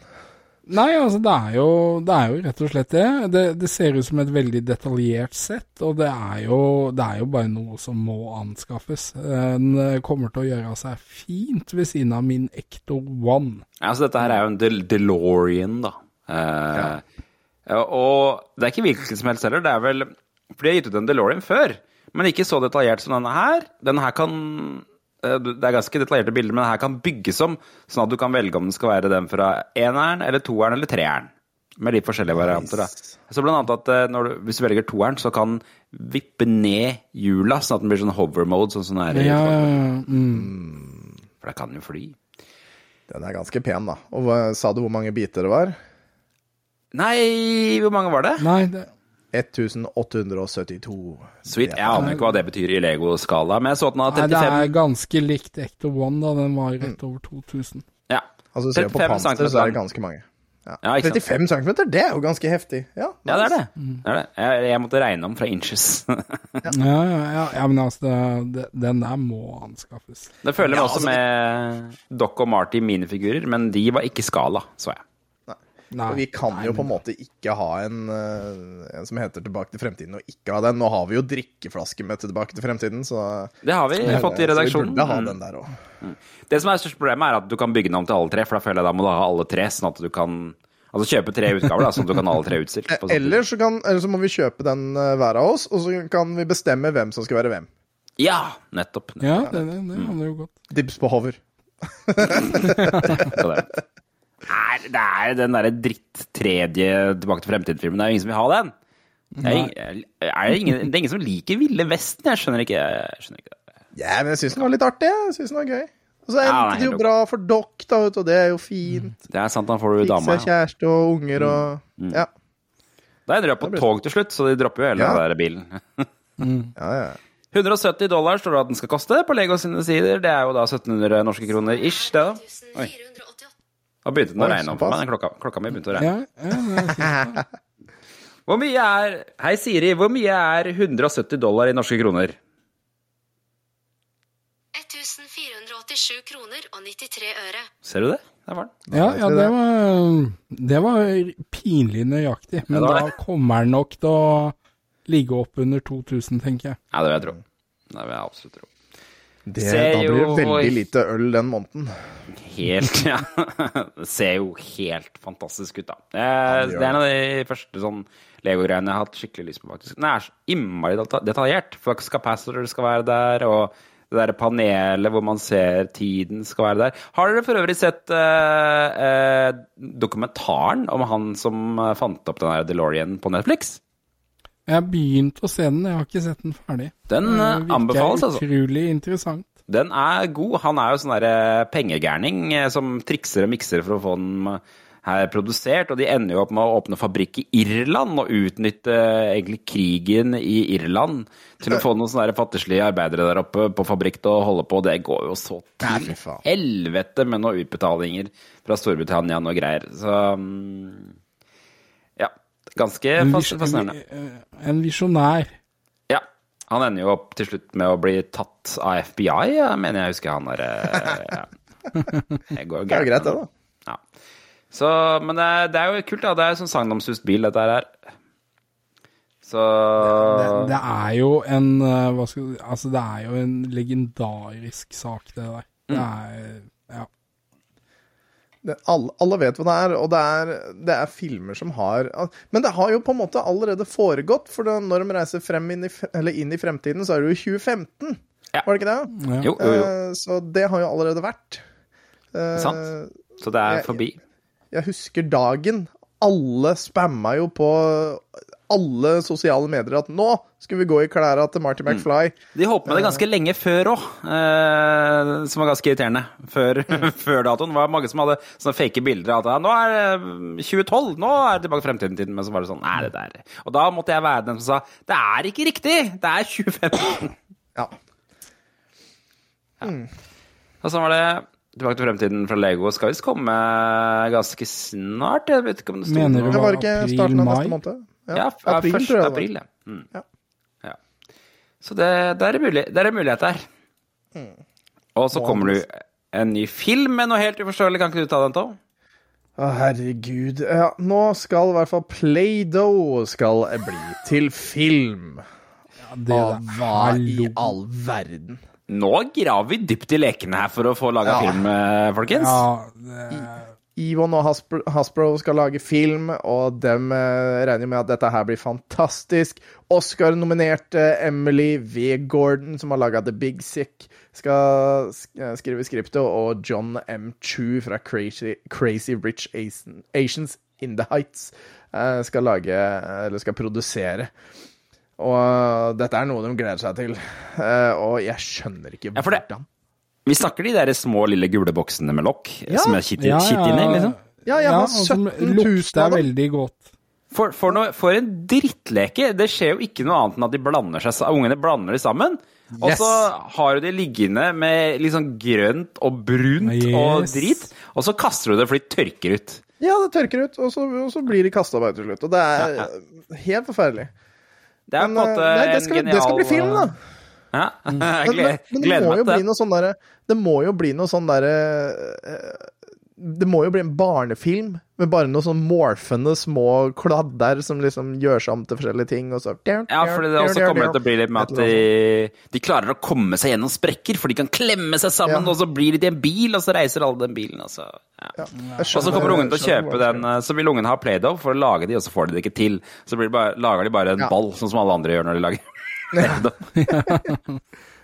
Nei, altså det er, jo, det er jo rett og slett det. det. Det ser ut som et veldig detaljert sett, og det er jo, det er jo bare noe som må anskaffes. Den eh, kommer til å gjøre seg fint ved siden av min Ecto One. Ja, altså dette her er jo en Del DeLorean, da. Eh, ja, Og det er ikke hvilken som helst heller. Det er vel For de har gitt ut en DeLorean før, men ikke så detaljert som denne her. Denne her kan Det er ganske detaljerte bilder, men det her kan bygges om, sånn at du kan velge om den skal være den fra eneren eller toeren eller treeren. Med litt forskjellige varianter, da. Så blant annet at eh, når du, hvis du velger toeren, så kan den vippe ned hjula, sånn at den blir sånn hover mode, sånn som den er i Ja, mm. For da kan den jo fly. Den er ganske pen, da. Og hva, sa du hvor mange biter det var? Nei, hvor mange var det? Nei, det, 1872. Sweet. Jeg aner ikke hva det betyr i Lego-skala, men jeg så den av 35 nei, det er ganske likt Ecto One, da. Den var rett over 2000. Ja. Altså, ser du på 35 panser, så er det ganske mange. Ja. Ja, 35 cm, det er jo ganske heftig. Ja, ja, det er det. det, er det. Jeg, jeg måtte regne om fra inches. Ja, ja, ja, ja men altså, det, den der må anskaffes. Det føler vi Ja, også altså, med Doc og Marty minifigurer, men de var ikke skala, så jeg. Nei, Og vi kan nei, jo på en måte ikke ha en, eh, en som heter Tilbake til fremtiden, og ikke ha den. Nå har vi jo drikkeflaske med Tilbake til fremtiden, så Det har vi fått i Så vi burde ha Mm. den der òg. Det som er største problemet, er at du kan bygge den om til alle tre, for da føler jeg da må du ha alle tre, sånn at du kan Altså kjøpe tre utgaver, da, sånn at du kan ha alle tre utstilt. på. Eller så, kan, eller så må vi kjøpe den eh, hver av oss, og så kan vi bestemme hvem som skal være hvem. Ja, nettopp. Ja, det, det, det handler jo godt. Dibs på hover. Er, det er den derre dritt-tredje Tilbake til fremtiden-filmen. Det er jo ingen som vil ha den. Det er, ing- er det, ingen, det er ingen som liker Ville Vesten. Jeg skjønner ikke. Jeg skjønner ikke det. Ja, men jeg syns den var litt artig. Jeg synes den var gøy. Og så endte er det jo bra for Dock, da, vet du, og det er jo fint. Det er sant, da får du dama. seg kjæreste og unger og Ja. Da ender de opp på tog til slutt, så de dropper jo hele Ja. den der bilen. ja, ja. 170 dollar står det at den skal koste på Lego sine sider. Det er jo da 1700 norske kroner ish, det da. Oi. 1488. Da begynte den å regne såpass. meg. Den klokka, klokka mi begynte å regne. Ja, ja. Hvor mye er Hei, Siri. Hvor mye er 170 dollar i norske kroner? 1487 kroner og 93 øre. Ser du det? Der var den. Ja, ja det det. var, det var pinlig nøyaktig. Men Ja, da kommer den nok til å ligge opp under 2000, tenker jeg. Ja, det vil jeg tro. Det vil jeg absolutt tro. Det, da blir det veldig lite øl den måneden. Helt, ja. Det ser jo helt fantastisk ut, da. Eh, det er en av de første sånn Lego-greiene jeg har hatt skikkelig lyst på, faktisk. Den er så innmari detaljert. Flux capacitor skal være der, og det der panelet hvor man ser tiden skal være der. Har dere for øvrig sett eh, eh, dokumentaren om han som eh, fant opp den der DeLorean på Netflix? Jeg har begynt å se den, jeg har ikke sett den ferdig. Den eh, virker anbefales, altså. Utrolig interessant. Den er god. Han er jo sånn derre pengegærning eh, som trikser og mikser for å få den eh, her produsert, og de ender jo opp med å åpne fabrikk i Irland og utnytte eh, egentlig krigen i Irland til å få noen sånne fattigslige arbeidere der oppe på fabrikk til å holde på. Det går jo så til helvete med noen utbetalinger fra Storbritannia og greier. Så mm. Ganske En, vis- fascinerende. en, en visjonær. Ja. Han ender jo opp til slutt med å bli tatt av FBI, ja, mener jeg husker han der eh, ja. Det går jo Det er greit, det, da. Ja. Så, men det er, det er jo kult, da. Det er jo sånn sagnomsust bil, dette her. Så Det, det er jo en eh, hva skal, du- Altså, det er jo en legendarisk sak, det der. Det er Ja. Det, alle, alle vet hva det er, og det er, det er filmer som har Men det har jo på en måte allerede foregått, for da, når de reiser frem inn i, eller inn i fremtiden, så er det jo 2015. Ja. Var det ikke det? ja. Jo, jo, jo. Eh, så det har jo allerede vært. Eh, Sant. Så det er jeg- forbi. Jeg husker dagen. Alle spamma jo på alle sosiale medier at nå skal vi gå i klærne til Marty McFly. De holdt med det ganske lenge før òg, eh, som var ganske irriterende. Før, før datoen. Det var mange som hadde sånne fake bilder av at ja, nå er det 2012, nå er det tilbake til fremtiden. Men så var det sånn Nei, det der Og da måtte jeg være den som sa det er ikke riktig! Det er 2015. Ja. Ja Og så var det Tilbake til fremtiden fra Lego skal visst komme ganske snart. Jeg vet ikke om det sto Mener du. Det var ikke Ja, april, april, 1. tror jeg april, ja. Mm. Ja. ja. Så det, det er mulig, det er en mulighet der. Mm. Og så kommer du en ny film med noe helt uforståelig. Kan ikke du ta den, Tom? Å, herregud. Ja, nå skal i hvert fall Play-Doh skal bli til film. Ja, Det der hva i all verden? Nå graver vi dypt i lekene her for å få laga Ja. film, eh, folkens. Ja, det, Yvonne og Hasbro, Hasbro skal lage film, og dem eh, regner med at dette her blir fantastisk. Oscar-nominerte Emily V. Gordon, som har laga The Big Sick, skal eh, skrive skriptet, og John M. Chu fra Crazy, Crazy Rich Asians in the Heights eh, skal lage, eller skal produsere. Og eh, dette er noe de gleder seg til. Eh, og jeg skjønner ikke Ja, hvordan. Vi snakker de der små, lille gule boksene med lokk Ja. som er kitt, ja, ja. inni, liksom. Ja, jeg har og som 17 000 lukter veldig godt. For, for, noe, for en drittleke. Det skjer jo ikke noe annet enn at de blander seg, ungene blander de sammen. Og så har du de liggende med sånn grønt og brunt og drit, og så kaster du det for de tørker ut. Ja, det tørker ut, og så, og så blir de kasta bare til slutt. Og det er helt forferdelig. Det er på en måte eh, nei, det en genial det skal bli film, da. Ja, jeg Men, men, gleder, men det gleder meg til bli det. sånn der, Det må jo bli noe sånn derre eh, Det må jo bli en barnefilm med bare noen sånn morfende små kladder som liksom gjør seg om til forskjellige ting, og så Ja, for det også kommer til å bli litt med at de, de klarer å komme seg gjennom sprekker, for de kan klemme seg sammen, Ja. og så blir de til en bil, og så reiser alle den bilen, og så ja. Ja, Og så kommer ungen til å kjøpe den, eh, så vil ungen ha Play-Doh for å lage de, og så får de det ikke til. Så bare, lager de bare en Ja. ball, sånn som alle andre gjør når de lager.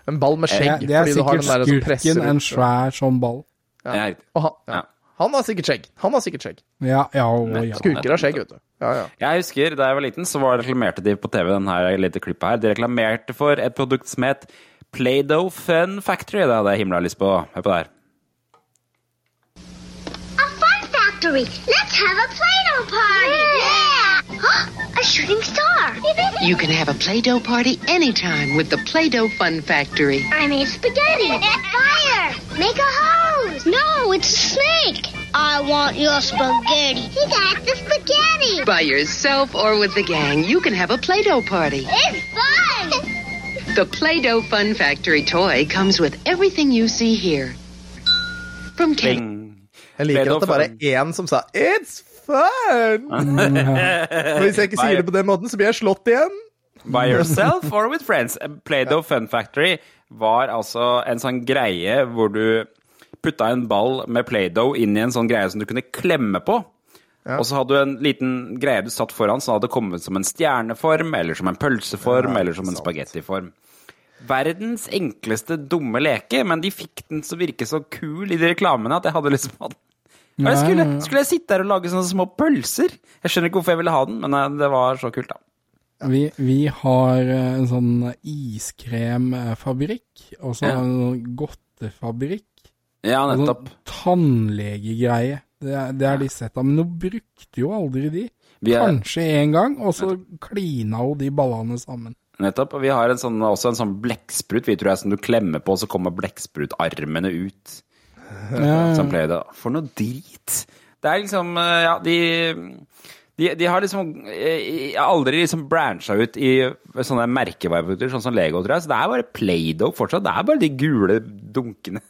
En ball med skjegg. Det, det er fordi du har sikkert den der som skurken, en svær sånn ball. Ja. Ja. Og han, ja. Han har sikkert skjegg. Han har sikkert skjegg. Ja, ja, og ja. Skurker har skjegg, vet du. Ja, ja. Jeg husker da jeg var liten, så var reklamerte de på TV denne lille klippet her. De reklamerte for et produkt som het Play-Doh Fun Factory. Det hadde jeg himla lyst på. Hør på det her. A fun factory. Let's have a Play-Doh party. Yeah. A shooting star. You can have a Play Doh party anytime with the Play Doh Fun Factory. I made spaghetti. Fire. Make a hose. No, it's a snake. I want your spaghetti. He got the spaghetti. By yourself or with the gang, you can have a Play Doh party. It's fun. The Play Doh Fun Factory toy comes with everything you see here. From Ken. Jeg liker at det bare er én som sa 'it's fun'. Og hvis jeg ikke sier det på den måten, så blir jeg slått igjen. By yourself or with friends. Play-Doh Fun Factory var altså en sånn greie hvor du putta en ball med Play-Doh inn i en sånn greie som du kunne klemme på. Og så hadde du en liten greie du satt foran, som hadde kommet som en stjerneform, eller som en pølseform, eller som en spagettiform. Verdens enkleste dumme leke, men de fikk den til å virke så kul i de reklamene at jeg hadde lyst på den. Jeg skulle, skulle jeg sitte der og lage sånne små pølser? Jeg skjønner ikke hvorfor jeg ville ha den, men eh, det var så kult, da. Vi, vi har eh, en sånn iskremfabrikk, og så Ja. en sånn godtefabrikk. Ja, Og nettopp. sånn tannlegegreie. Det, det er de sett av, men nå brukte jo aldri de. Vi er, Kanskje én gang, og så klina jo de ballene sammen. nettopp. Og vi har en sånn, også en sånn blekksprut, vi tror jeg, som du klemmer på, og så kommer blekksprutarmene ut. Ja, Som pleier det. For noe drit! Det er liksom eh, Ja, de de, de har liksom eh, aldri liksom brancha ut i sånne merkevareprodukter, sånn som Lego, tror jeg. Så det er bare Play-Doh fortsatt. Det er bare de gule dunkene.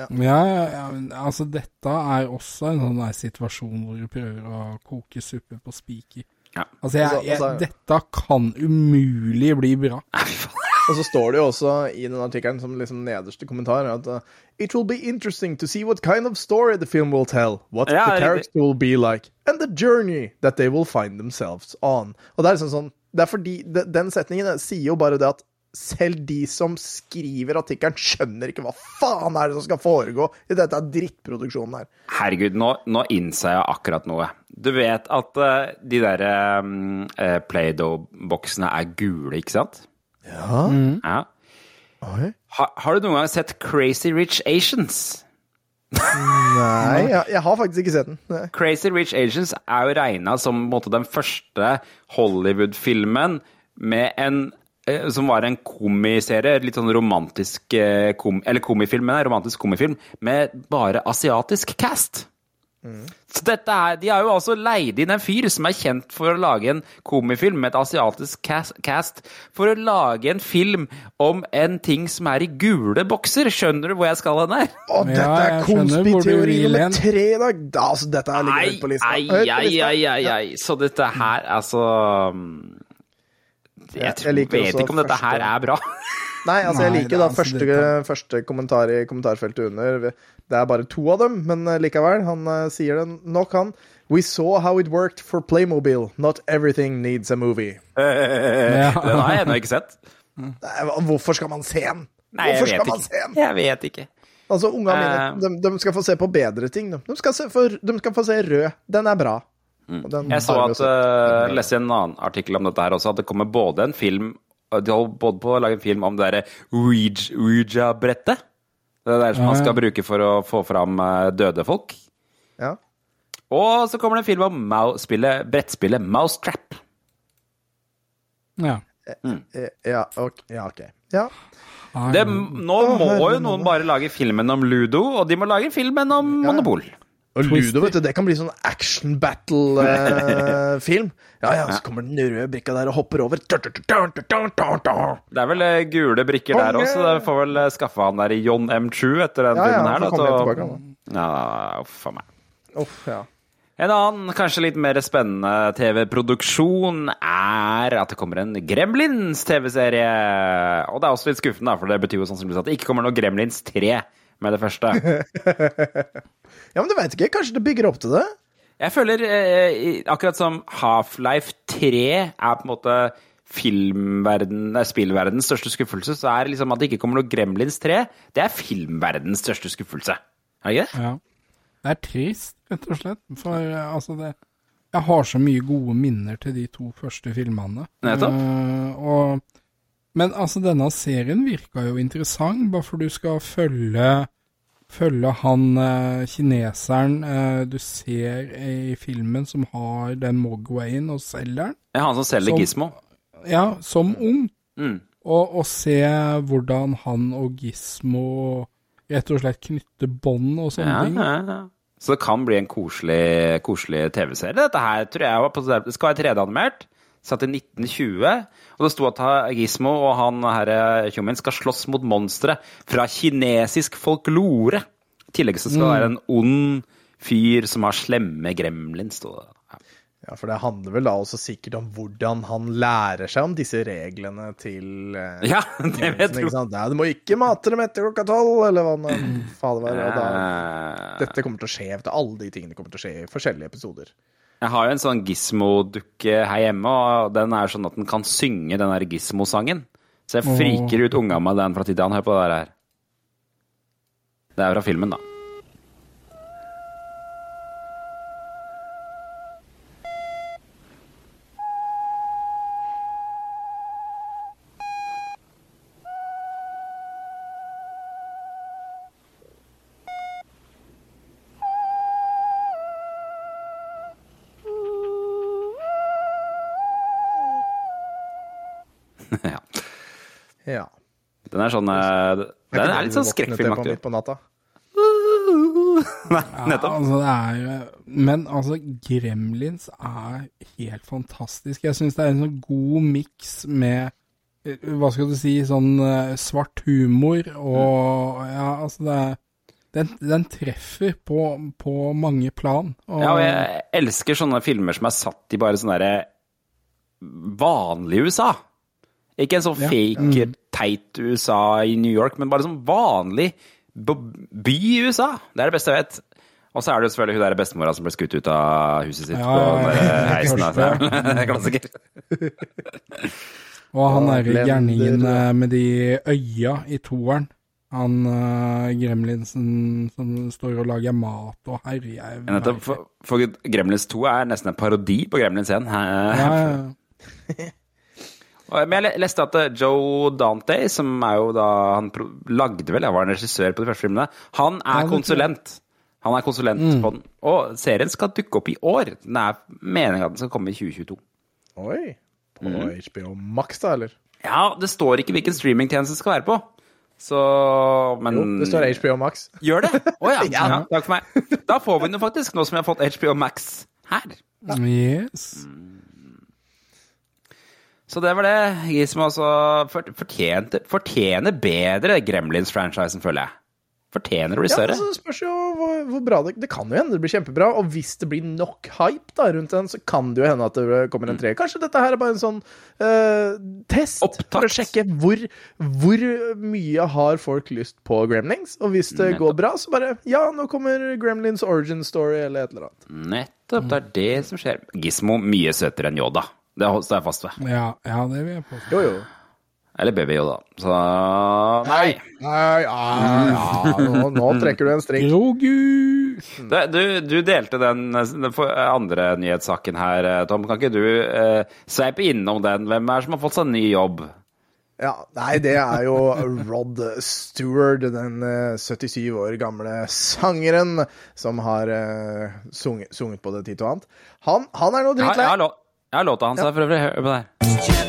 ja, ja, ja, men altså dette er også en sånn situasjon hvor du prøver å koke suppe på spiker. Ja. Altså, jeg, Altså- jeg, altså- dette kan umulig bli bra. Og så står det jo også i den artikkelen som liksom nederste kommentar at uh, It will be interesting to see what kind of story the film will tell, what Ja, the character will be like, and the journey that they will find themselves on. Og det er liksom sånn Det er fordi de, Den setningen sier jo bare det at selv de som skriver artikkelen, skjønner ikke hva faen er det som skal foregå i dette drittproduksjonen her. Herregud, nå, nå innser jeg akkurat noe. Du vet at uh, de der uh, Play-Doh-boksene er gule, ikke sant? Ja. Ja. Oi. Ha, har du noen gang sett Crazy Rich Asians? Nei, jeg, jeg har faktisk ikke sett den. Nei. Crazy Rich Asians er jo regna som på en måte, den første Hollywood-filmen med en som var en komiserie, litt sånn romantisk kom, Eller komifilm, men romantisk komifilm med bare asiatisk cast. Så dette er, De har jo altså leid inn en fyr som er kjent for å lage en komifilm med et asiatisk cast, cast for å lage en film om en ting som er i gule bokser. Skjønner du hvor jeg skal hen her? Å, dette er du konspiteori nummer tre i dag! Da, altså, dette her ligger høyt på lista. ai, lista. ai, ai, ai. Så dette her, altså mm, Jeg, Jeg vet ikke om dette her er bra. Nei, altså jeg liker det er da altså første, første kommentar i kommentarfeltet under. Det er bare to av dem, men eh, likevel. Han uh, sier det nok, han. We saw how it worked for Playmobil. Not everything needs a movie. Den har jeg ennå ikke sett. Nei, Hvorfor skal man se den? Nei, Hvorfor skal vet man se ikke. den? Jeg vet ikke. Altså, Unga mine mine de, de skal få se på bedre ting. De, de, skal, se for, de skal få se Rød. Den er bra. Og den Mm. Jeg så at uh, leste en annen artikkel om dette her også, at det kommer både en film De holder både på å lage en film om det derre Ouija- Ouija-brettet. Det der som man skal bruke for å få fram eh, døde folk. Ja. Og så kommer det en film om spillet, brettspillet Mousetrap. Ja. Mm. Ja, ok. Ja, okay. Ja. Det, nå må jo noen bare lage filmen om Ludo, og de må lage filmen om Monopol. Og Ludo, vet du, det kan bli sånn action battle-film. ja, ja, så kommer den røde brikka der og hopper over. Det er vel eh, gule brikker der også, så det får vel skaffa skaffe han der i John M. True etter den Ja, ja, filmen her. så Da, tilbake, han ja, uff a meg. Uff, ja. En annen, kanskje litt mer spennende TV-produksjon er at det kommer en Gremlins TV-serie. Og det er også litt skuffende, da, for det betyr jo sannsynligvis at det ikke kommer noe Gremlins 3 med det første. Ja, men du veit ikke. Kanskje det bygger opp til det? Jeg føler, eh, akkurat som Half-Life 3 er på en måte filmverden, nei, spillverdens største skuffelse, så er liksom at det ikke kommer noe Gremlins 3, det er filmverdens største skuffelse. Er det ikke det? Ja. Det er trist, rett og slett. For eh, altså det Jeg har så mye gode minner til de to første filmene. Nettopp. Uh, og, men altså, denne serien virka jo interessant, bare for du skal følge Følge han eh, kineseren eh, du ser i filmen som har den Mogwayen og selger den. Er han som selger Som- Gizmo. Ja, som ung. Mm. Og, og se hvordan han og Gismo rett og slett knytter bånd og sånne Ja, ting. ja, ja. Så det kan bli en koselig, koselig TV-serie. Dette her tror jeg var på, det skal være 3D-animert. Satt i 1920. Og det sto at Gismo og han herre tjommien skal slåss mot monstre fra kinesisk folklore. I tillegg så skal det være en ond fyr som har slemme gremlins. Ja. Ja, for det handler vel da også sikkert om hvordan han lærer seg om disse reglene til eh, Ja, det vet du. Nei, Ja, du må ikke mate dem etter klokka tolv, eller hva det fader var. Eh, dette kommer til å skje. Alle de tingene kommer til å skje i forskjellige episoder. Jeg har jo en sånn Gizmo-dukke her hjemme, og den er sånn at den kan synge den der Gizmo-sangen. Så jeg friker ut unga med den fra tid til annen. Hør på det her. Det er fra filmen, da. Ja. Den er sånn eh, Den er litt sånn skrekkfilmaktig. på på natta. Nei, Ja, nettopp. altså det er jo Men altså, Gremlins er helt fantastisk. Jeg syns det er en sånn god miks med eh, Hva skal du si Sånn eh, svart humor og Ja, altså det er den, den treffer på, på mange plan. Og, Ja, og jeg elsker sånne filmer som er satt i bare sånne derre vanlig USA. Ikke en sånn fake, teit USA i New York, men bare sånn vanlig by i USA. Det er det beste jeg vet. Og så er det jo selvfølgelig hun der bestemora som ble skutt ut av huset sitt Ja, på ja, ja. der heisen. Altså. Klassiker. Og han Ja, er Blender. gærningen eh, med de øya i toeren. Han uh, gremlinsen som står og lager mat og herjer. Nettopp, For, for Gremlins 2 er nesten en parodi på Gremlins 1. Ja, ja. Men jeg leste at eh, Joe Dante, som er jo da Han lagde vel, jeg var en regissør på de første filmene, han er Ja, konsulent. Han er konsulent på den. Og serien skal dukke opp i år. Den er meningen at den skal komme i 2022. Oi. På HBO Max, da, eller? Ja, det står ikke hvilken streamingtjeneste det skal være på. Så Men Jo, det står HBO Max. Gjør det? Å ja. Ja. ja. Takk for meg. Da får vi den jo faktisk, nå som vi har fått HBO Max her. Yes. Så det var det. Gizmo også fortjente, fortjener bedre Gremlins-franchisen, føler jeg. Fortjener å bli Ja, men altså, det spørs jo hvor, hvor bra det Det kan jo hende det blir kjempebra, og hvis det blir nok hype da rundt den, så kan det jo hende at det kommer en tre. Kanskje dette her er bare en sånn uh, test Opptakt. for å sjekke hvor, hvor mye har folk lyst på Gremlings, og hvis det går bra, så bare Ja, nå kommer Gremlins origin story, eller et eller annet. Nettopp, det er det som skjer. Gizmo mye søtere enn Yoda. Det står jeg fast ved. Ja, ja, det vil jeg påstå. Jo, jo. Eller Baby Yoda. Så Nei. Nei, ja, ja, nå, nå trekker du en strikk. Grogu! Gud. du, du delte den, den andre nyhetssaken her, Tom. Kan ikke du eh, sveipe innom den? Hvem er det som har fått seg ny jobb? Ja, nei, det er jo Rod Stewart, den eh, 77 år gamle sangeren som har eh, sunget, sunget på det tid og annet. Han, han er nå dritlei. Har låta hans er for øvrig. Hør på det her.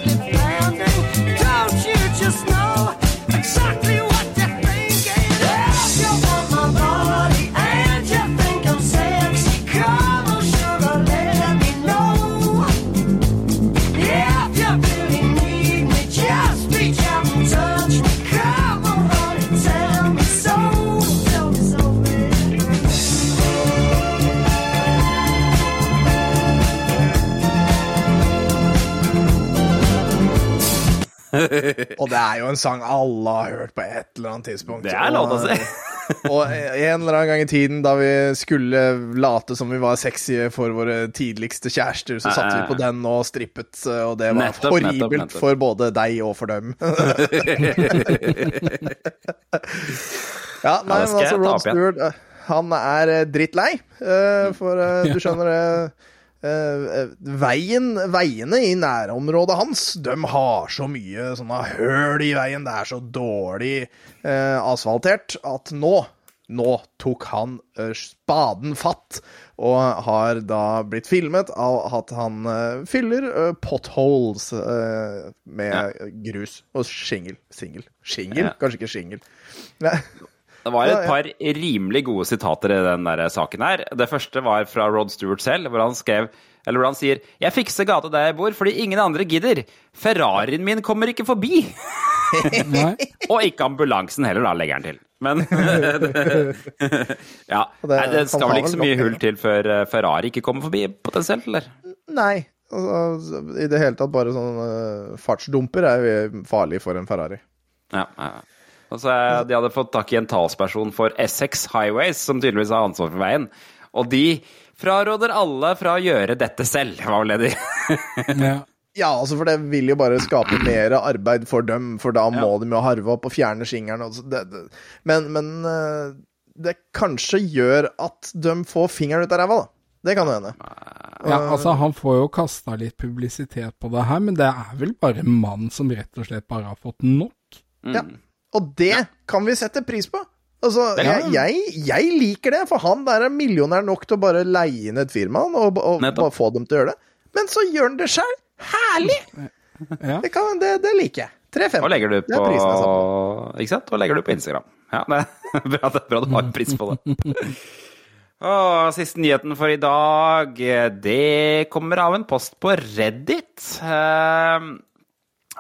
Og det er jo en sang alle har hørt på et eller annet tidspunkt. Det er lov å si. Og en eller annen gang i tiden da vi skulle late som vi var sexy for våre tidligste kjærester, så satte vi på den og strippet, og det var Nettopp, horribelt nettopp, nettopp. for både deg og for dem. ja, nei, men altså, igjen. Stewart, eh, han er eh, drittlei, eh, for eh, du skjønner det Eh, veien, veiene i nærområdet hans, de har så mye sånne høl i veien, det er så dårlig uh, asfaltert, at nå, nå tok han uh, spaden fatt, og har da blitt filmet av at han fyller potholes med grus og shingel. Singel. Shingel? Ja. Kanskje ikke shingel. Det var et par rimelig gode sitater i den der saken her. Det første var fra Rod Stewart selv, hvor han skrev eller hvor han sier 'Jeg fikser gata der jeg bor fordi ingen andre gidder'. Ferrarien min kommer ikke forbi. Og ikke ambulansen heller, da, legger han til. Men Ja. Det- Nei, det skal vel ikke så mye hull til før eh, Ferrari ikke kommer forbi, potensielt, eller? Nei. Altså, I det hele tatt bare sånn eh, fartsdumper er jo farlig for en Ferrari. Ja, ja. ja. Og så eh, De hadde fått tak i en talsperson for Essex Highways, som tydeligvis har ansvar for veien. Og de fraråder alle fra å gjøre dette selv, var vel det de Ja. Ja, altså for det vil jo bare skape mer arbeid for dem, for da må Ja. de jo harve opp og fjerne skingeren. og Det, det. Men, men eh, det kanskje gjør at de får fingeren ut av ræva, da. Det kan jo hende. ja, altså han får jo kasta litt publisitet på det her, men det er vel bare en mann som rett og slett bare har fått nok. Ja. Og det kan vi sette pris på. Altså, jeg, jeg, jeg liker det, for han der er millionær nok til å bare leie inn et firma og, og bare få dem til å gjøre det. Men så gjør han det sjøl. Herlig! Ja. Det, kan, det, det liker jeg. 350. Og legger du på. Ikke sant? Og legger du på Instagram. Ja, det er bra, det er bra du har pris på det. Og siste nyheten for i dag, det kommer av en post på Reddit.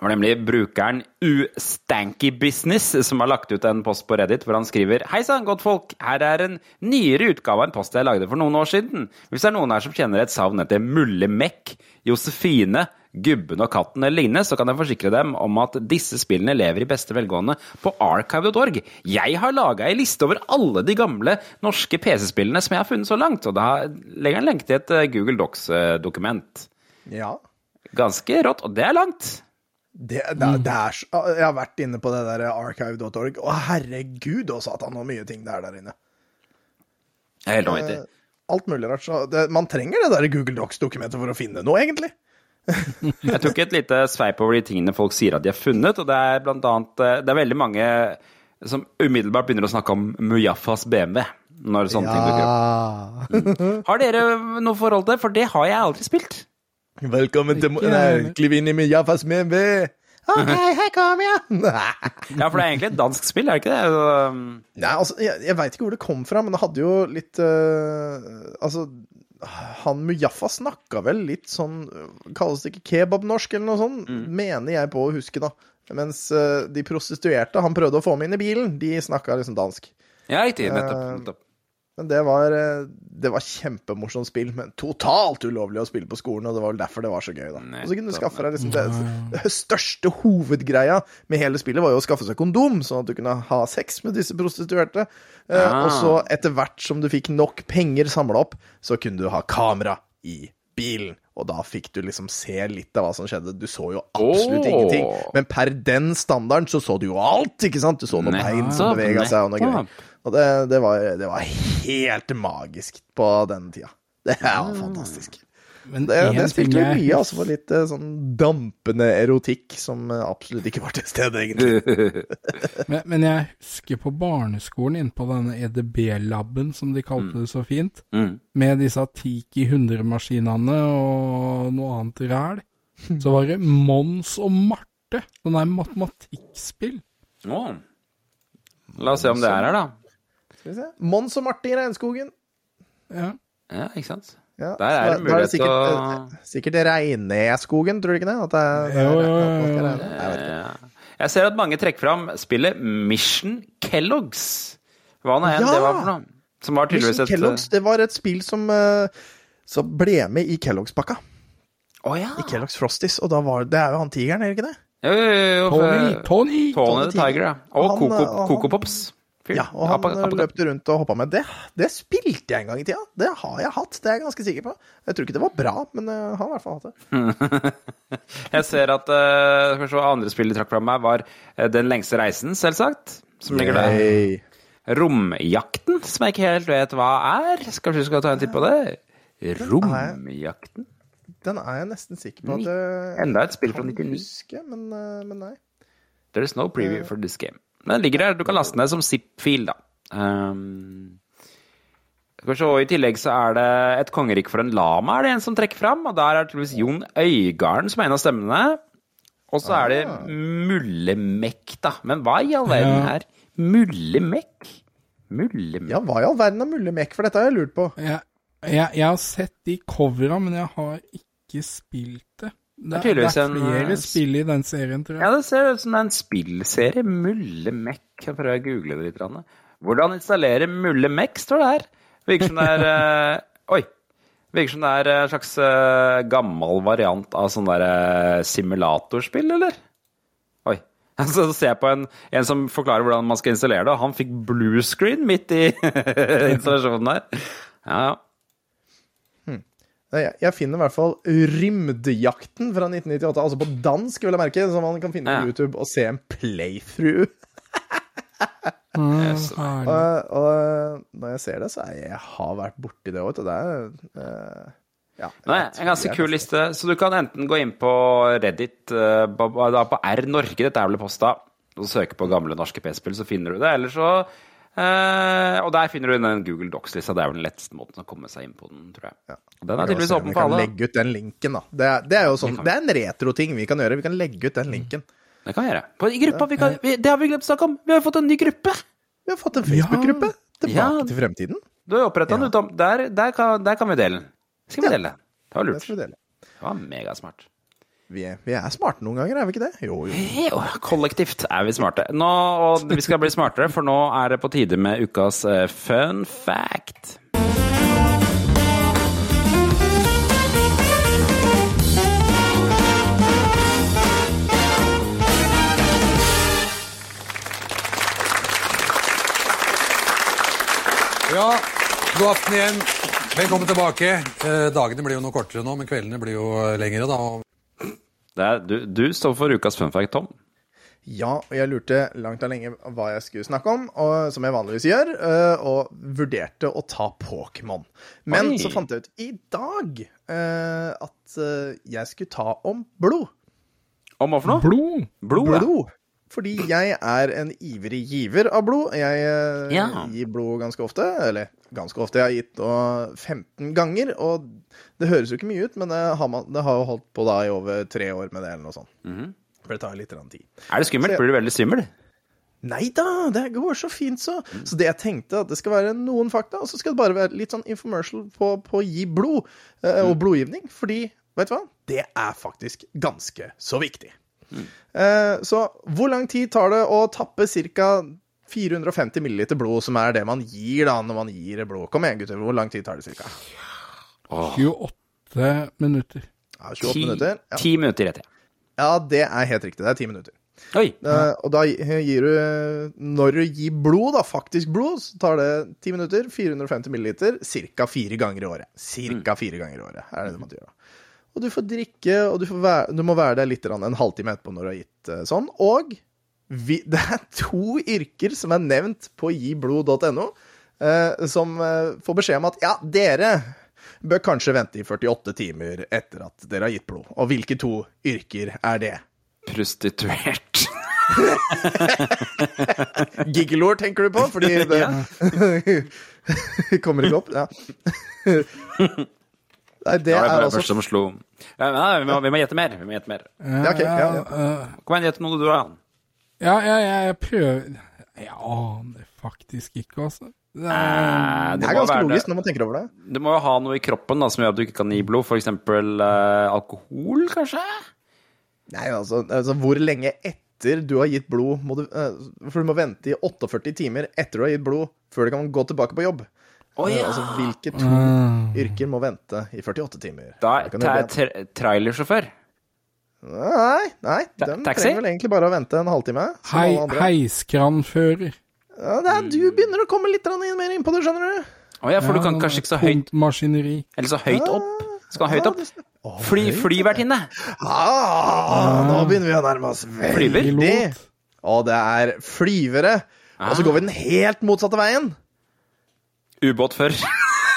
Eh, Det var nemlig brukeren ustankybusiness som har lagt ut en post på Reddit hvor han skriver Hei sann, godtfolk. Her er en nyere utgave av en post jeg lagde for noen år siden. Hvis det er noen her som kjenner et savn etter Mulle Mekk, Josefine, Gubben og katten eller lignende, så kan jeg forsikre dem om at disse spillene lever i beste velgående på archive.org. Jeg har laga ei liste over alle de gamle norske PC-spillene som jeg har funnet så langt, og da legger han lenke til et eh, Google Docs-dokument. Ja. Ganske rått, og det er langt. Det, det, er- det er Jeg har vært inne på det der archive.org, og herregud og satan så mye ting det er der inne. Jeg er helt vanvittig. Eh, Alt mulig rart. Så det, man trenger det der Google Docs-dokumentet for å finne noe, egentlig. Jeg tok et lite sveip over de tingene folk sier at de har funnet, og det er blant annet eh, Det er veldig mange som umiddelbart begynner å snakke om Mujaffas BMW når sånne ting dukker opp. Har dere noe forhold til? det? For det har jeg aldri spilt. Velkommen til Ikke- Nei, Kliv inn i min Jaffas BMW. OK, her kommer jeg. Ja, for det er egentlig et dansk spill, er det ikke det? Så, Nei, altså, jeg, jeg veit ikke hvor det kom fra, men det hadde jo litt uh, Altså, han Mujaffa snakka vel litt sånn Kalles det ikke kebabnorsk eller noe sånt? Mener jeg på å huske, da. Mens uh, de prostituerte han prøvde å få med inn i bilen, de snakka liksom dansk. Ja, riktig. Nettopp. nettopp. Men det var, øh, det var kjempemorsomt spill, men totalt ulovlig å spille på skolen, og det var vel derfor det var så gøy, da. Og så kunne du skaffe deg liksom det, det største hovedgreia med hele spillet var jo å skaffe seg kondom, sånn at du kunne ha sex med disse prostituerte. Eh, Ah. Og så, etter hvert som du fikk nok penger samla opp, så kunne du ha kamera i bilen. Og da fikk du liksom se litt av hva som skjedde. Du så jo absolutt oh. ingenting. Men per den standarden så så du jo alt, ikke sant? Du så noen bein som bevega seg og noe greier. Og det, det, var, det var helt magisk på den tida. Det var fantastisk. Men Det, det spilte jo mye, altså, for litt eh, sånn dampende erotikk som eh, absolutt ikke var til stede, egentlig. Men, men jeg husker på barneskolen inne på denne EDB-laben, som de kalte det så fint, Mm. med disse Tiki 100-maskinene og noe annet ræl, så var det Mons og Marte, sånn der matematikkspill. Å. La oss se om det er her, da. Skal vi se. Mons og Martin i regnskogen. Ja. Ja, ikke sant? Ja, Der er det mulighet til sikkert, å- eh, Sikkert Reineskogen, tror du ikke det? At det, det Jo, jo, jo. Jeg ser at mange trekker fram spillet Mission Kellogg's. Hva nå enn Ja! det var for noe. Som var tydeligvis et Kellogg's, det var et spill som, eh, som ble med i Kellogg's-pakka. Oh, ja. I Kellogg's Frosties, og da var det er jo han tigeren, er det ikke det? Jo, jo, jo, jo. Tony, Tony! Tony the Tiger, ja. Og Han, Coco, eh, Coco Pops. Fyr. Ja, og han Apa- eh, apa- løp rundt og hoppa med. Det, det spilte jeg en gang i tida. Det har jeg hatt, det er jeg ganske sikker på. Jeg tror ikke det var bra, men jeg har i hvert fall hatt det. Jeg ser at uh, andre spill de trakk fra meg, var eh, Den lengste reisen, selvsagt. Som ligger der. Hey. Romjakten, som jeg ikke helt vet hva er. Kanskje vi skal ta en titt på det? Romjakten? Den er jeg nesten sikker på at Enda et spill fra kan 99. huske, men, eh, men nei. There is no preview for this game. Men den ligger der. Du kan laste ned som zip-fil, da. Um, skal vi se, og I tillegg så er det Et kongerike for en lama er det en som trekker fram. Og der er tydeligvis Jon Øygarden som er en av stemmene. Og så er det Mullemekk, da. Men hva i all verden er Mullemekk? Mullemekk Ja, hva i all verden er Mullemekk? mekk, for dette har jeg lurt på. Jeg, jeg, jeg har sett de covera, men jeg har ikke spilt det. Det, er- det er flere eh, spill i den serien, tror jeg. Ja, det ser ut som det er en spillserie. Mullemekk. Jeg prøver å google det litt. Hvordan installere Mullemekk, står det her. Virker som det er eh, Oi. Virker som det er en slags eh, gammel variant av sånn derre eh, simulatorspill, eller? Oi. Så ser jeg på en, en som forklarer hvordan man skal installere det, og han fikk blue screen midt i installasjonen der. Ja, ja. Jeg, jeg finner i hvert fall Rymdjakten fra 1998, altså på dansk, vil jeg merke, som man kan finne Ja. på YouTube og se en playthrough. Mm, Og, og når jeg ser det, så er jeg, jeg har vært borti det òg, vet du. Det er uh, ja, Nei, en ganske kul liste. Så du kan enten gå inn på Reddit, eh, på, da på R Norge, dette er vel posta, og søke på gamle norske PC-spill, så finner du det. Eller så eh, Og der finner du den Google Docs-lista. Det er vel den letteste måten å komme seg inn på den, tror jeg. Ja. Den er tydeligvis åpen for alle. Vi kan legge ut den linken, da. Det er, det er jo sånn, det er en retro-ting vi kan gjøre. Vi kan legge ut den linken. Det kan vi gjøre. På, I gruppa, vi kan, vi, det har vi glemt å snakke om! Vi har fått en ny gruppe! Vi har fått en Facebook-gruppe. Tilbake Ja. til fremtiden. Du har oppretta den, Ja. du, Tom. Der, der, kan, der kan vi dele den. Skal vi dele den? Det var lurt. Det var megasmart. Vi er, vi er, smarte noen ganger, er vi ikke det? Jo, jo. jo kollektivt er vi smarte. Nå, og vi skal bli smartere, for nå er det på tide med ukas eh, fun fact. Ja, god aften igjen. Velkommen tilbake. Eh, dagene blir jo noe kortere nå, men kveldene blir jo eh, lengre, da. Det er, du, du står for ukas fun fact, Tom. Ja, og jeg lurte langt og lenge hva jeg skulle snakke om, og, som jeg vanligvis gjør, øh, og vurderte å ta Pokémon. Men Oi. så fant jeg ut i dag øh, at øh, jeg skulle ta om blod. Om hva for noe? Blod. Blod, ja. Blod. Fordi jeg er en ivrig giver av blod. Jeg eh, Ja. gir blod ganske ofte. Eller ganske ofte. Jeg har gitt og 15 ganger, og det høres jo ikke mye ut, men det har, man, det har jo holdt på da i over tre år med det, eller noe sånt. For det tar litt tid. Er det skummelt? Jeg- Blir du veldig svimmel? Nei da, det går så fint, så. Så det jeg tenkte, at det skal være noen fakta, og så skal det bare være litt sånn infomercial på, på å gi blod, eh, og blodgivning. Fordi, vet du hva, det er faktisk ganske så viktig. Eh, så hvor lang tid tar det å tappe ca. 450 milliliter blod, som er det man gir da når man gir blod? Kom igjen, gutter. Hvor lang tid tar det ca.? 28 minutter. Ja, 28 10, minutter. Ja. ti minutter rett, ja. ja, det er helt riktig. Det er 10 minutter. Oi. Uh, og da gir du Når du gir blod, da, faktisk blod, så tar det 10 minutter, 450 milliliter, ca. fire ganger i året. Cirka fire ganger i året er det det man gjør. da. Og du får drikke, og du, får være, du må være der litt en halvtime etterpå når du har gitt eh, sånn. Og vi, det er to yrker som er nevnt på giblod.no, eh, som eh, får beskjed om at ja, dere bør kanskje vente i 48 timer etter at dere har gitt blod. Og hvilke to yrker er det? Prostituert. Giggelord tenker du på? Fordi det kommer ikke opp. Ja. Nei, det Det er altså som slo ja, nei, vi, må, vi må gjette mer. Vi må gjette mer. Ja, okay, ja, ja. eh, Kom igjen, gjett noe du har. ja, ja, jeg prøver Jeg aner faktisk ikke, altså. Det er, Eh, Det Det er ganske være logisk når man tenker over det. Du må jo ha noe i kroppen da, som gjør at du ikke kan gi blod. Eksempel eh, alkohol, kanskje? Nei, altså, altså Hvor lenge etter du har gitt blod må du, eh, For du må vente i 48 timer etter du har gitt blod, før du kan gå tilbake på jobb. Å Eh, ja. Altså, hvilke to Ah. yrker må vente i 48 timer? Da ta, tra trailersjåfør. Nei, nei, Ta- de taxi? trenger vel egentlig bare å vente en halvtime. hei, heiskranfører. Ja, det er, du begynner å komme litt inn- mer innpå det, skjønner du. Å ja, for du kan kanskje ikke så høyt Maskineri. Eller så høyt opp. Skal høyt opp? Fly, flyvertinne. Ah, nå begynner vi å nærme oss Flyver? veldig. Og det er flyvere. Og så går vi den helt motsatte veien. Ubåtfører.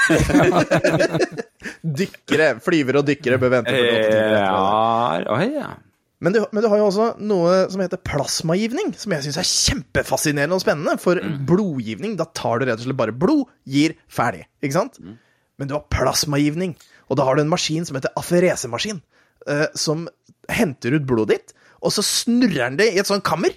Dykkere. Flyvere og dykkere bør vente. 48 timer etter. Ja, oi, ja. Men du, men du har jo også noe som heter plasmagivning, som jeg syns er kjempefascinerende og spennende. For blodgivning, da tar du rett og slett bare blod, gir, ferdig. Ikke sant? Men du har plasmagivning, og da har du en maskin som heter aferesemaskin, eh, som henter ut blodet ditt, og så snurrer den det i et sånt kammer.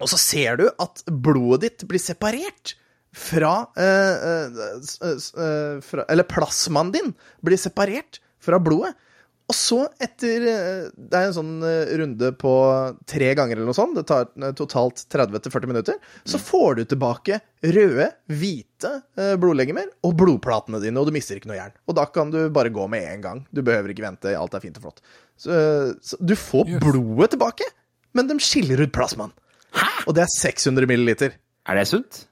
Og så ser du at blodet ditt blir separert fra, eh, eh, eh, fra Eller plasmaen din blir separert fra blodet. Og så, etter Det er en sånn runde på tre ganger eller noe sånt. Det tar totalt 30-40 minutter. Så får du tilbake røde, hvite blodlegemer og blodplatene dine, og du mister ikke noe jern. Og da kan du bare gå med en gang. Du behøver ikke vente. Alt er fint og flott. Så, så du får Yes. blodet tilbake, men de skiller ut plasmaen. Og det er 600 milliliter. Er det sunt?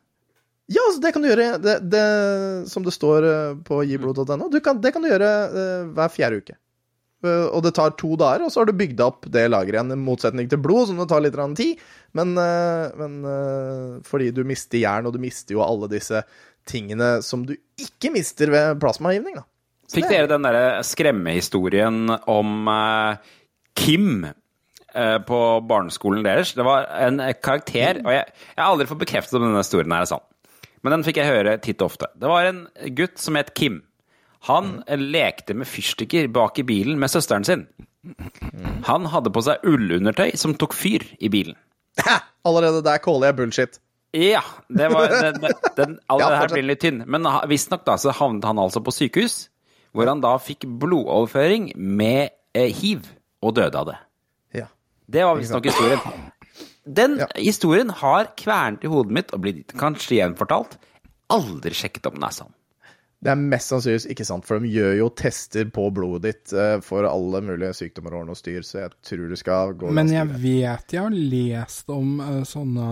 Ja, altså, det kan du gjøre det, det, som det står eh, på giblod.no. Det kan du gjøre eh, hver fjerde uke. Eh, og det tar to dager, og så har du bygd opp det lageret igjen, i motsetning til blod, som det tar litt tid. Men, men fordi du mister jern, og du mister jo alle disse tingene som du ikke mister ved plasmagivning, da. Så Fikk dere den derre skremmehistorien om Kim på barneskolen deres? Det var en karakter, og jeg, jeg har aldri fått bekreftet om denne historien her er sann. Men den fikk jeg høre titt og ofte. Det var en gutt som het Kim. Han mm. lekte med fyrstikker bak i bilen med søsteren sin. Han hadde på seg ullundertøy som tok fyr i bilen. Allerede der caller jeg bullshit. Ja, det var den, den, All Ja, her blir litt tynn. Men visstnok da så havnet han altså på sykehus, hvor han da fikk blodoverføring med eh, hiv, og døde av det. Ja. Det var visstnok historien. Den Ja. historien har kvernet i hodet mitt og blitt kanskje gjenfortalt. Aldri sjekket om den er sann. Det er mest sannsynligvis ikke sant, for de gjør jo tester på blodet ditt eh, for alle mulige sykdommer og noe styr, så jeg tror det skal gå Men jeg vet jeg har lest om eh, sånne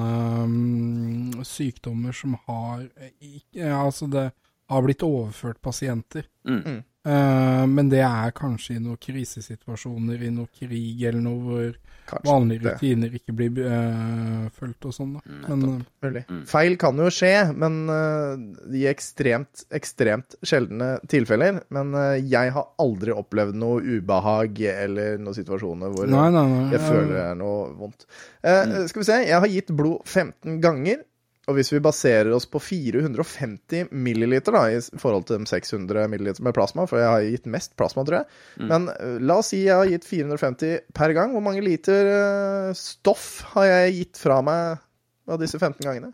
mm, sykdommer som har eh, Altså, det har blitt overført pasienter. Mm. Eh, men det er kanskje i noen krisesituasjoner, i noe krig eller noe hvor Kanskje vanlige det. rutiner ikke blir uh, fulgt og sånn. da. Men eh, Feil kan jo skje, men uh, i ekstremt, ekstremt sjeldne tilfeller. Men jeg har aldri opplevd noe ubehag eller noen situasjoner hvor Nei, nei, nei. jeg føler det er noe vondt. Eh, Skal vi se, jeg har gitt blod 15 ganger. Og hvis vi baserer oss på 450 milliliter da, i forhold til de 600 milliliter med plasma, for jeg har gitt mest plasma, tror jeg. Men eh, la oss si jeg har gitt 450 per gang. Hvor mange liter eh, stoff har jeg gitt fra meg av disse 15 gangene?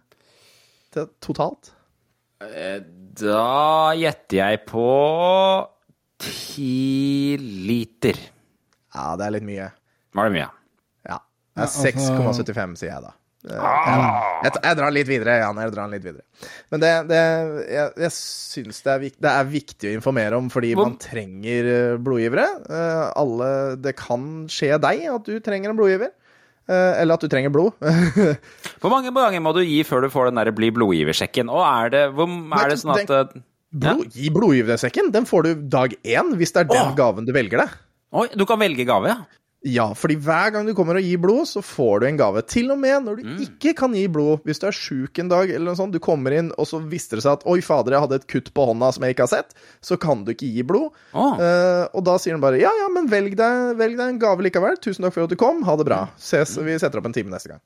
Til, totalt? Eh, Da gjetter jeg på ti liter. Ja, det er litt mye. Var det mye? Ja. Det er altså- 6,75, sier jeg da. Jeg, jeg drar litt videre, Jan. Jeg drar litt videre. Men det, det Jeg, jeg syns det, det er viktig å informere om, fordi man trenger eh, blodgivere. Eh, Alle Det kan skje deg at du trenger en blodgiver. Eh, Eller at du trenger blod. Hvor mange ganger må du gi før du får den der bli blodgiversjekken? Og er det, hvor, er det sånn at den, Blod, Gi blodgiversekken. Den får du dag én, hvis det er den Åh. gaven du velger deg. Oi, du kan velge gave, ja? Ja, fordi hver gang du kommer og gir blod, så får du en gave. Til og med når du Mm. ikke kan gi blod. Hvis du er sjuk en dag, eller noe sånt, du kommer inn, og så visste det seg at 'oi, fader, jeg hadde et kutt på hånda som jeg ikke har sett', så kan du ikke gi blod. Oh. Uh, og da sier hun bare 'ja, ja, men velg deg, velg deg en gave likevel'. 'Tusen takk for at du kom. Ha det bra. Ses, vi setter opp en time neste gang'.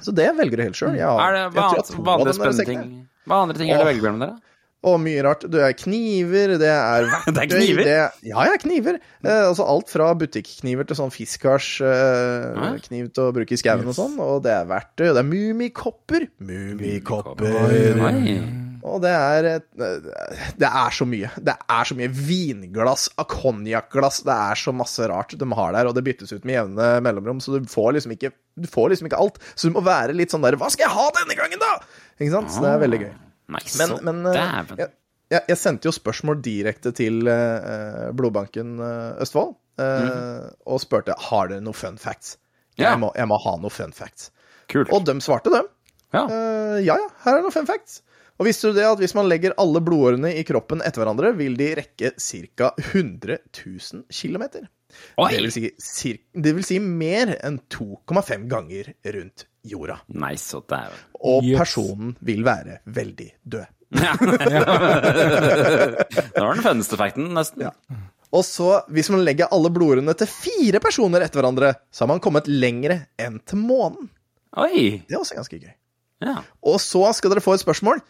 Så det velger du helt sjøl. Mm. Hva annet, vanlige spennende ting? Hva andre ting er det å velge mellom dere? Og mye rart. Det er kniver, det er verktøy Det er kniver? det- ja, ja, kniver. Eh, altså alt fra butikkniver til sånn fiskarskniv eh, til å bruke i skauen og sånn. Og det er verktøy, og det er mummikopper. Mummikopper. Og det er Det er så mye. Det er så mye vinglass, konjakkglass. Det er så masse rart de har der, og det byttes ut med jevne mellomrom, så du får liksom ikke Du får liksom ikke alt. Så du må være litt sånn der Hva skal jeg ha denne gangen, da?! Ikke sant? Så det er veldig gøy. Nei, Men, så men eh, dæven. jeg, jeg, jeg sendte jo spørsmål direkte til uh, Blodbanken uh, Østfold eh, og spurte har dere noe fun facts. Ja. Jeg, må, jeg må ha noe fun facts. Kult. Og de svarte, dem. Ja. Ja, ja, her er noe fun facts. Og visste du det at hvis man legger alle blodårene i kroppen etter hverandre, vil de rekke ca. 100 000 km? Det vil, si, det vil si mer enn 2,5 ganger rundt jorda. Nei, så der. Og Yes. personen vil være veldig død. Det var den funneste facten, nesten. Ja. Og så, hvis man legger alle blodårene til fire personer etter hverandre, så har man kommet lengre enn til månen. Oi! Det er også ganske gøy. Ja. Og så skal dere få et spørsmål.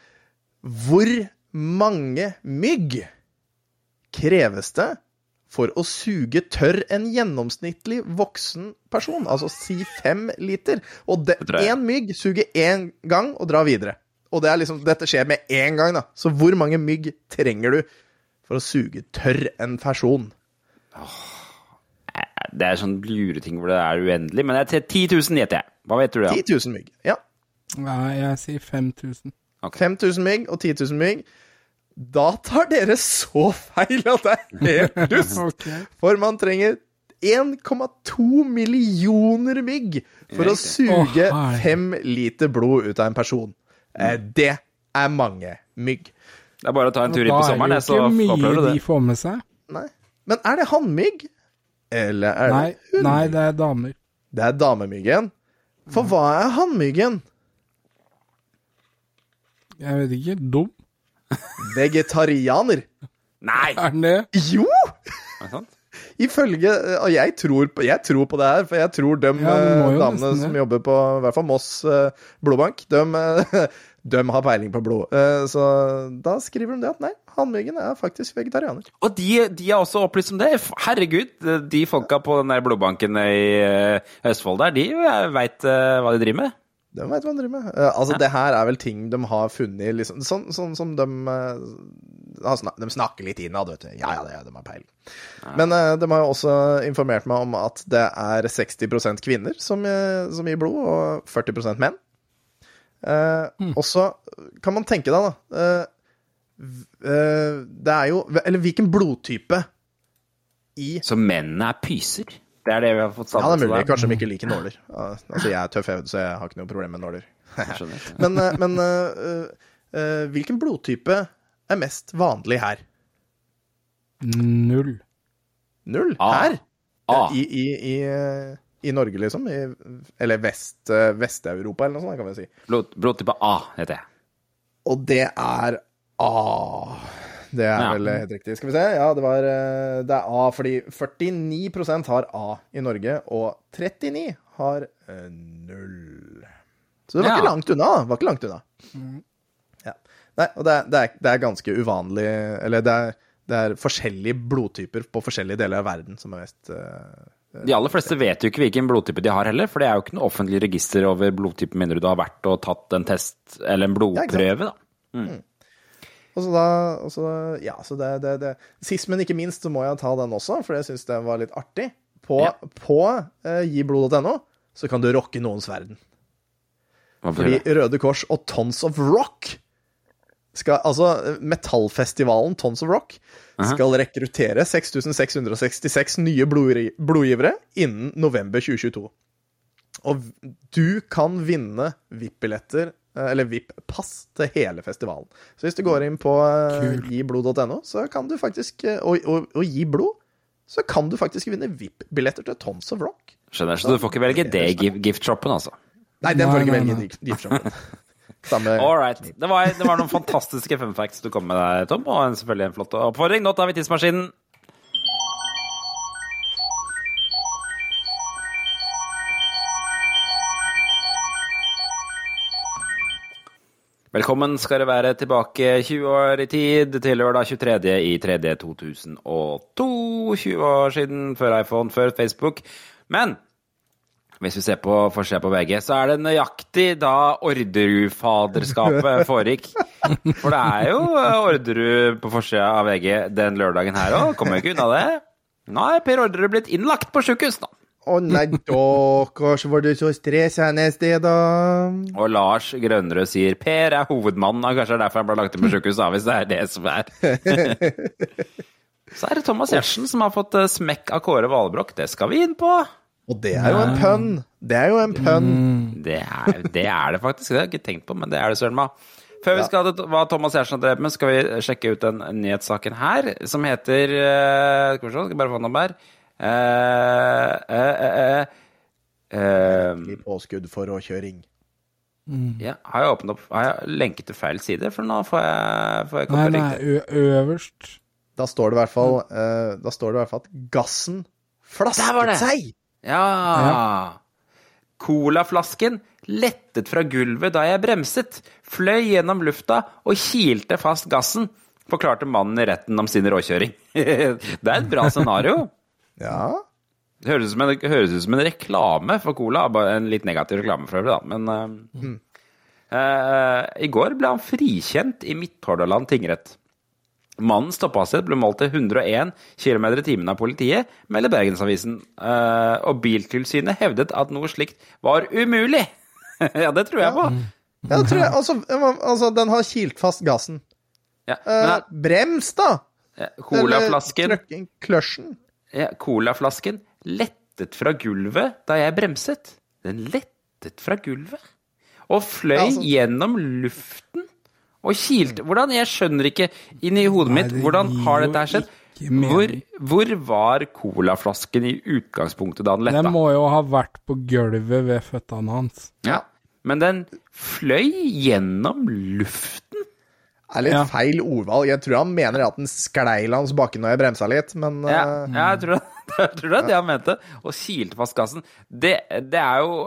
Hvor mange mygg kreves det for å suge tørr en gjennomsnittlig voksen person? Altså si fem liter. Og det- Det én mygg suger én gang og drar videre. Og det er liksom, dette skjer med én gang, da. Så hvor mange mygg trenger du for å suge tørr en person? Det er sånn lureting hvor det er uendelig, men det er 10 000 gjetter jeg. Hva vet du, da? 10 000 mygg. Ja. Nei, jeg sier 5000. 5000 mygg og 10 000 mygg. Da tar dere så feil at det er helt dust! okay. For man trenger 1,2 millioner mygg for å suge fem liter blod ut av en person. Eh, Det er mange mygg. Det er bare å ta en tur inn på er sommeren, så opplever du det. de får med seg. Nei. Men er det hannmygg? Eller er Nei, det hunnmygg? nei, det er damer. Det er damemyggen. For hva er hannmyggen? Jeg vet ikke. Dum? Vegetarianer. Nei! Er den det? Jo! Er det sant? Ifølge Og jeg tror, på, jeg tror på det her, for jeg tror de Ja, eh, jo damene nesten som jobber på i hvert fall Moss eh, blodbank, de, eh, de har peiling på blod. Eh, så da skriver de det at nei, hannmyggen er faktisk vegetarianer. Og de, de er også opplyst om det. Herregud, de folka på den der blodbanken i eh, Østfold der, de veit hva de driver med. De veit hva de driver med. Uh, altså, det her er vel ting de har funnet liksom, Sånn sånn som de uh, snak, De snakker litt innad, vet du. Ja, ja, det, de har peiling. Men uh, de har jo også informert meg om at det er 60% kvinner som, som gir blod, og 40 menn. Eh, Og så kan man tenke deg, da Det er jo Eller hvilken blodtype i Så mennene er pyser? Det er det vi har fått Ja, det er mulig. Kanskje de ikke liker nåler. Altså, jeg er tøff hevd, så jeg har ikke noe problem med nåler. Men, eh, men eh, eh, hvilken blodtype er mest vanlig her? Null. Null? A. Her? A. I, i, i, I Norge, liksom? I, eller Vest, Vest-Europa, eller noe sånt, kan vi si. Blod, blodtype A heter jeg. Og det er A. Det er Ja. vel helt riktig. Skal vi se. Ja, det var eh, Det er A, fordi 49% har A i Norge, og 39 har eh, null. Så det var Ja. ikke langt unna. Det var ikke langt unna. Ja. Nei, og det er, det, er, det er ganske uvanlig Eller det er, det er forskjellige blodtyper på forskjellige deler av verden som er mest eh, De aller fleste vet jo ikke hvilken blodtype de har heller, for det er jo ikke noe offentlig register over blodtype mindre du har vært og tatt en test eller en blodprøve, da. Og så da og så, Ja, så det, det, det Sist, men ikke minst, så må jeg ta den også, for jeg syns det var litt artig. På, Ja. på uh, giblod.no så kan du rocke noens verden. Fordi? Røde Kors og Tons of Rock skal, Altså, metallfestivalen Tons of Rock skal rekruttere 6666 nye blodgivere innen november 2022. Og du kan vinne VIP-billetter, eh, eller VIP-pass, til hele festivalen. Så hvis du går inn på eh, giblod.no, så kan du faktisk eh, Og, og, og gi blod, så kan du faktisk vinne VIP-billetter til Tons of Rock. Skjønner, så du får ikke velge det giftshoppen, altså. Nei, den får du ikke velge i giftshoppen. Samme All right. Det var, det var noen fantastiske fun facts du kom med der, Tom, og en, selvfølgelig en flott oppfordring. Nå tar vi tidsmaskinen. Velkommen skal dere være tilbake 20 år i tid, til lørdag 23. i 3D 2002. 20 år siden, før iPhone, før Facebook. Men hvis vi ser på forsida på VG, så er det nøyaktig da Orderud-faderskapet foregikk. For det er jo Orderud på forsida av VG den lørdagen her òg. Kommer jo ikke unna det. Nå er Per Orderud blitt innlagt på sjukehus, da. Å nei, stakkars, var du så stressende sted, da? Og Lars Grønnerød sier Per er hovedmannen, og kanskje det er derfor han ble lagt inn på sjukehus, hvis det er det som er. Så er det Thomas Gjertsen som har fått eh, smekk av Kåre Valbrokk. Det skal vi inn på. Og det er jo en pønn. Det er jo en pønn. Det er, det er det faktisk. Det har jeg ikke tenkt på, men det er det søren meg. Før vi skal til hva Thomas Gjertsen har drevet med, skal vi sjekke ut den nyhetssaken her, som heter eh, Skal vi se, skal bare få den opp her. Eh, uh, I påskudd for råkjøring. ja, har jeg åpnet opp Har jeg lenket til feil side? For nå får jeg, får jeg Nei, nei, ø øverst. Da står det i hvert fall, uh, da står det i hvert fall at gassen flasket seg! seg. Ja. Colaflasken lettet fra gulvet da jeg bremset, fløy gjennom lufta og kilte fast gassen, forklarte mannen i retten om sin råkjøring. det er et bra scenario. Ja. Det høres en, høres ut som en reklame for Cola. Bare en litt negativ reklame for øvrig, da. Men eh, uh, i går ble han frikjent i Midt-Hordaland tingrett. Mannens topphastighet ble målt til 101 km i timen av politiet, melder Bergensavisen. Uh, og Biltilsynet hevdet at noe slikt var umulig. ja, det tror jeg på. ja det tror jeg. Altså, altså, den har kilt fast gassen. Ja, men, brems, da! Ja, Colaflasken Eller kløsjen. Colaflasken lettet fra gulvet da jeg bremset. Den lettet fra gulvet. Og fløy Ja, altså- gjennom luften og kilte Hvordan? Jeg skjønner ikke inni hodet mitt. Hvordan har dette her skjedd? Hvor, hvor var colaflasken i utgangspunktet da den letta? Den må jo ha vært på gulvet ved føttene hans. Ja. Men den fløy gjennom luften. Er litt Ja. feil ordvalg. Jeg tror han mener at den sklei langs bakken når jeg bremsa litt, men Ja, Uh, ja jeg, tror, jeg tror det er det han mente. Og kilte fast gassen. Det, det, er jo,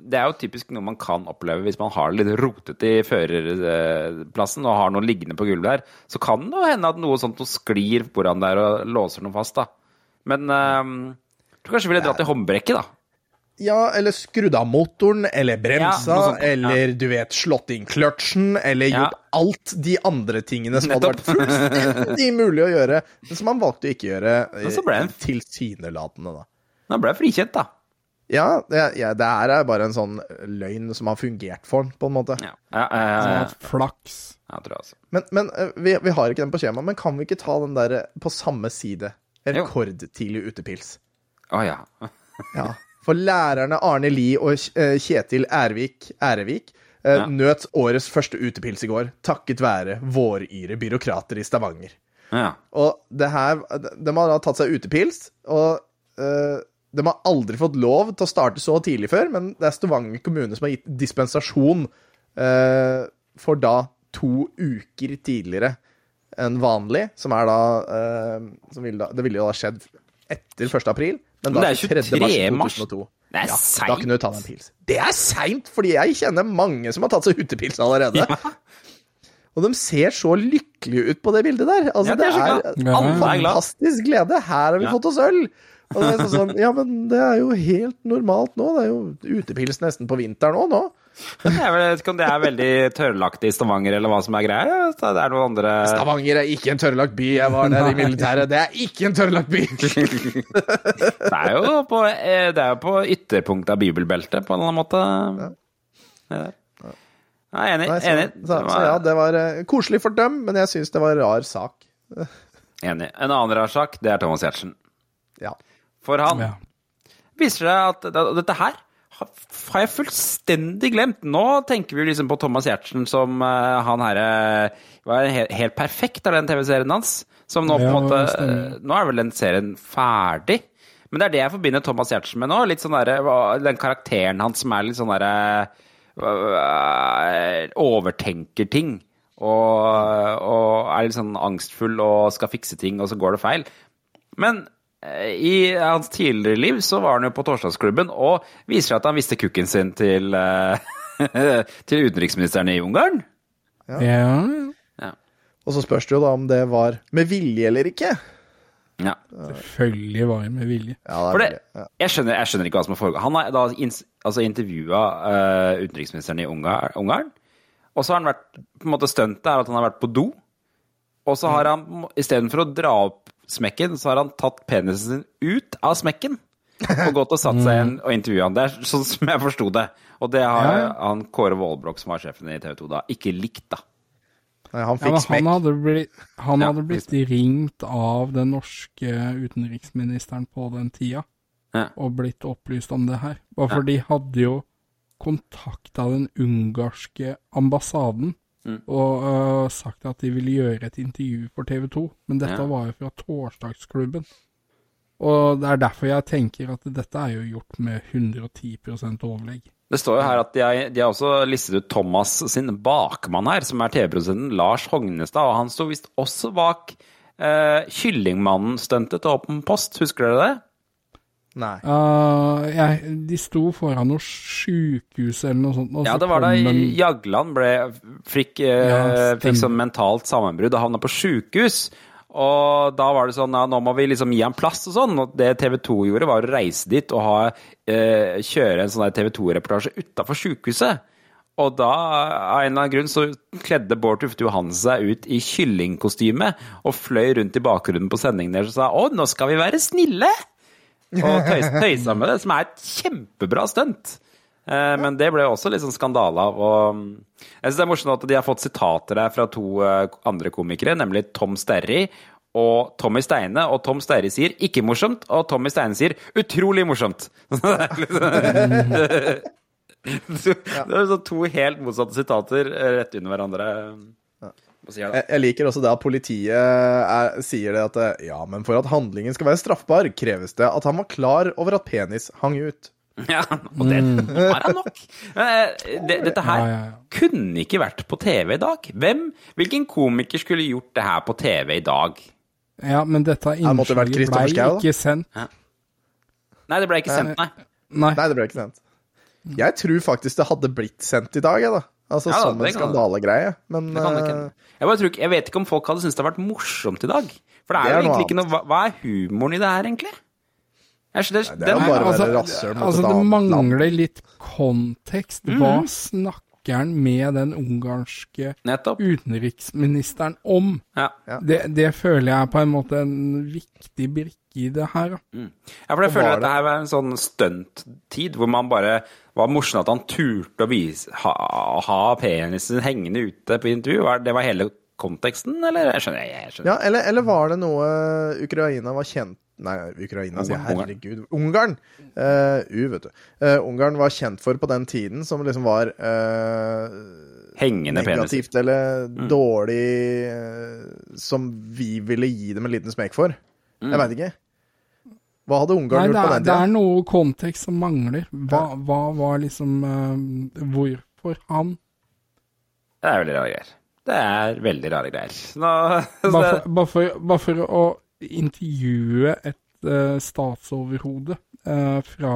det er jo typisk noe man kan oppleve hvis man har det litt rotete i førerplassen og har noe liggende på gulvet der. Så kan det jo hende at noe sånt noe sklir foran der og låser noe fast, da. Men jeg tror kanskje vi ville dratt i håndbrekket, da. Ja, eller skrudd av motoren, eller bremsa, Ja, sånt, eller ja. du vet, slått inn kløtsjen, eller Ja. gjort alt de andre tingene som hadde vært fullstendig mulig å gjøre, men som han valgte å ikke gjøre eh, han- tilsynelatende, da. Nå ble jeg frikjent, da. Ja, det, ja, det her er bare en sånn løgn som har fungert for han, på en måte. Ja, ja, ja, ja, ja. flaks. ja tror jeg også. Men, men eh, vi, vi har ikke den på skjema, men kan vi ikke ta den der eh, på samme side? Rekordtidlig utepils. Å ja. Ja. For lærerne Arne Lie og eh, Kjetil Ervik, Ærevik eh, Ja. nøt årets første utepils i går, takket være våryre byråkrater i Stavanger. ja. Og det her De har da tatt seg utepils, og uh, de har aldri fått lov til å starte så tidlig før, men det er Stavanger kommune som har gitt dispensasjon uh, for da to uker tidligere enn vanlig, som er da, uh, som ville da Det ville jo da skjedd etter 1. april, men Men det er 23. 23. mars mars. 2002. Det er Ja, seint. da kunne du ta deg en pils. Det er seint, fordi jeg kjenner mange som har tatt seg utepils allerede. Og de ser så lykkelige ut på det bildet der. Altså, Ja, det er det er Ja. Fantastisk glede. Her har vi Ja. fått oss øl. Og det er sånn, ja, men det er jo helt normalt nå. Det er jo utepils nesten på vinteren òg nå. Jeg vet ikke om det er veldig tørrlagt i Stavanger, eller hva som er greia. Så Det er noen andre Stavanger er ikke en tørrlagt by. Jeg var der i militæret. Det er ikke en tørrlagt by. Det er jo på, eh, det er på ytterpunktet av bibelbeltet, på en eller annen måte. Jeg er enig. Nei, så, enig. så, så ja, det var uh, koselig for dem, men jeg syns det var en rar sak. enig. En annen rar sak, det er Thomas Giertsen. Ja. For han Ja. viser seg at det- dette her har jeg fullstendig glemt. Nå tenker vi liksom på Thomas Giertsen som uh, han herre var helt, helt perfekt av den TV-serien hans. Som nå på en måte eh, Nå er vel den serien ferdig. Men det er det jeg forbinder Thomas Giertsen med nå. Litt sånn derre Den karakteren hans som er litt sånn derre uh, Overtenker ting. Og, og er litt sånn angstfull og skal fikse ting, og så går det feil. Men i hans tidligere liv så var han jo på torsdagsklubben og viser seg at han visste kukken sin til, eh, til utenriksministeren i Ungarn. Ja, ja. Ja. Og så spørs det jo da om det var med vilje eller ikke. ja. Selvfølgelig var det med vilje. Ja, det det, jeg, skjønner, jeg skjønner ikke hva som har foregått. Han har da altså intervjua utenriksministeren i Ungarn, Ungarn. Og så har han vært på en måte Stuntet er at han har vært på do. Og så har han istedenfor å dra opp smekken, så har han tatt penisen sin ut av smekken. Og gått og satt seg igjen og intervjua han. Det er sånn som jeg forsto det. Og det har Ja, han Kåre Vålbrokk, som var sjefen i TV 2 da, ikke likt, da. Nei, han fikk ja, smekk. han hadde blitt, han Ja, hadde blitt ringt av den norske utenriksministeren på den tida, Ja. og blitt opplyst om det her. Bare for de hadde jo kontakta den ungarske ambassaden Mm. og uh, sagt at de ville gjøre et intervju for TV 2, men dette Ja. var jo fra torsdagsklubben. Og det er derfor jeg tenker at dette er jo gjort med 110% overlegg. Det står jo her at de de har også listet ut Thomas sin bakmann her, som er TV-produsenten Lars Hognestad, og han sto visst også bak eh, Kyllingmannen-stuntet til Åpen post, husker dere det? Nei. Uh, jeg, de sto foran noe sjukehus eller noe sånt. og Ja, så det var da en- Jagland ble, fikk, eh, Ja, fikk sånn mentalt sammenbrudd og havna på sjukehus. Og da var det sånn ja, nå må vi liksom gi ham plass og sånn. Og det TV 2 gjorde, var å reise dit og ha, eh, kjøre en sånn TV 2-reportasje utafor sjukehuset. Og da, av en eller annen grunn, så kledde Bård Tufte Johansen seg ut i kyllingkostyme og fløy rundt i bakgrunnen på sendingen deres og sa 'Å, nå skal vi være snille'! Og tøys, tøysa med det, som er et kjempebra stunt. Eh, Men det ble også litt sånn skandale av. Og mm, jeg syns det er morsomt at de har fått sitater her fra to eh, andre komikere, nemlig Tom Sterry og Tommy Steine. Og Tom Sterry sier 'ikke morsomt', og Tommy Steine sier 'utrolig morsomt'. Det er liksom to helt motsatte sitater eh, rett under hverandre. Jeg? Jeg, liker også det at politiet er, sier det at eh, ja, men for at handlingen skal være straffbar, kreves det at han var klar over at penis hang ut. Ja, og det var han nok. Eh, det, dette her kunne ikke vært på TV i dag. Hvem, hvilken komiker skulle gjort det her på TV i dag? Ja, men dette det innslaget blei ble ikke sendt. Nei, det ble ikke sendt, nei. Nei. Nei, det ble ikke sendt. Jeg tror faktisk det hadde blitt sendt i dag, jeg, da. Altså Ja, da, som en kan det. skandalegreie. Men Det kan det eh, ikke. Jeg, bare tror ikke, jeg vet ikke om folk hadde syntes det hadde vært morsomt i dag. For det er, Det er jo noe egentlig ikke noe hva, hva er humoren i det her, egentlig? Jeg, skjønner- det er jo bare å altså, være rasshøl mot altså, et det annet land. mangler litt kontekst. Hva mm. snakker snakker han med den ungarske Nettopp. utenriksministeren om? Ja. Det, det føler jeg er på en måte en viktig brikke i det her. Mm. Ja, for jeg føler at det her var en sånn stunttid hvor man bare var morsomt at han turte å vise, ha, ha penisen hengende ute på intervju. Det var hele konteksten, eller? Jeg skjønner, jeg skjønner. Ja, eller, eller var det noe Ukraina var kjent Nei, Ukraina, sier Herregud. Ungarn! Uh, U, vet du. Uh, Ungarn var kjent for på den tiden, som liksom var uh, Hengende penis. negativt eller dårlig eh, Som vi ville gi dem en liten smek for. Jeg veit ikke. Hva hadde Ungarn Nei, gjort gjort på den tida? det er noe kontekst som mangler. Hva, hva var liksom eh, Hvorfor han? Det er veldig rare greier. Det er veldig rare greier. Nå, Bare for, bare for, bare for å intervjue et uh, statsoverhode uh, fra,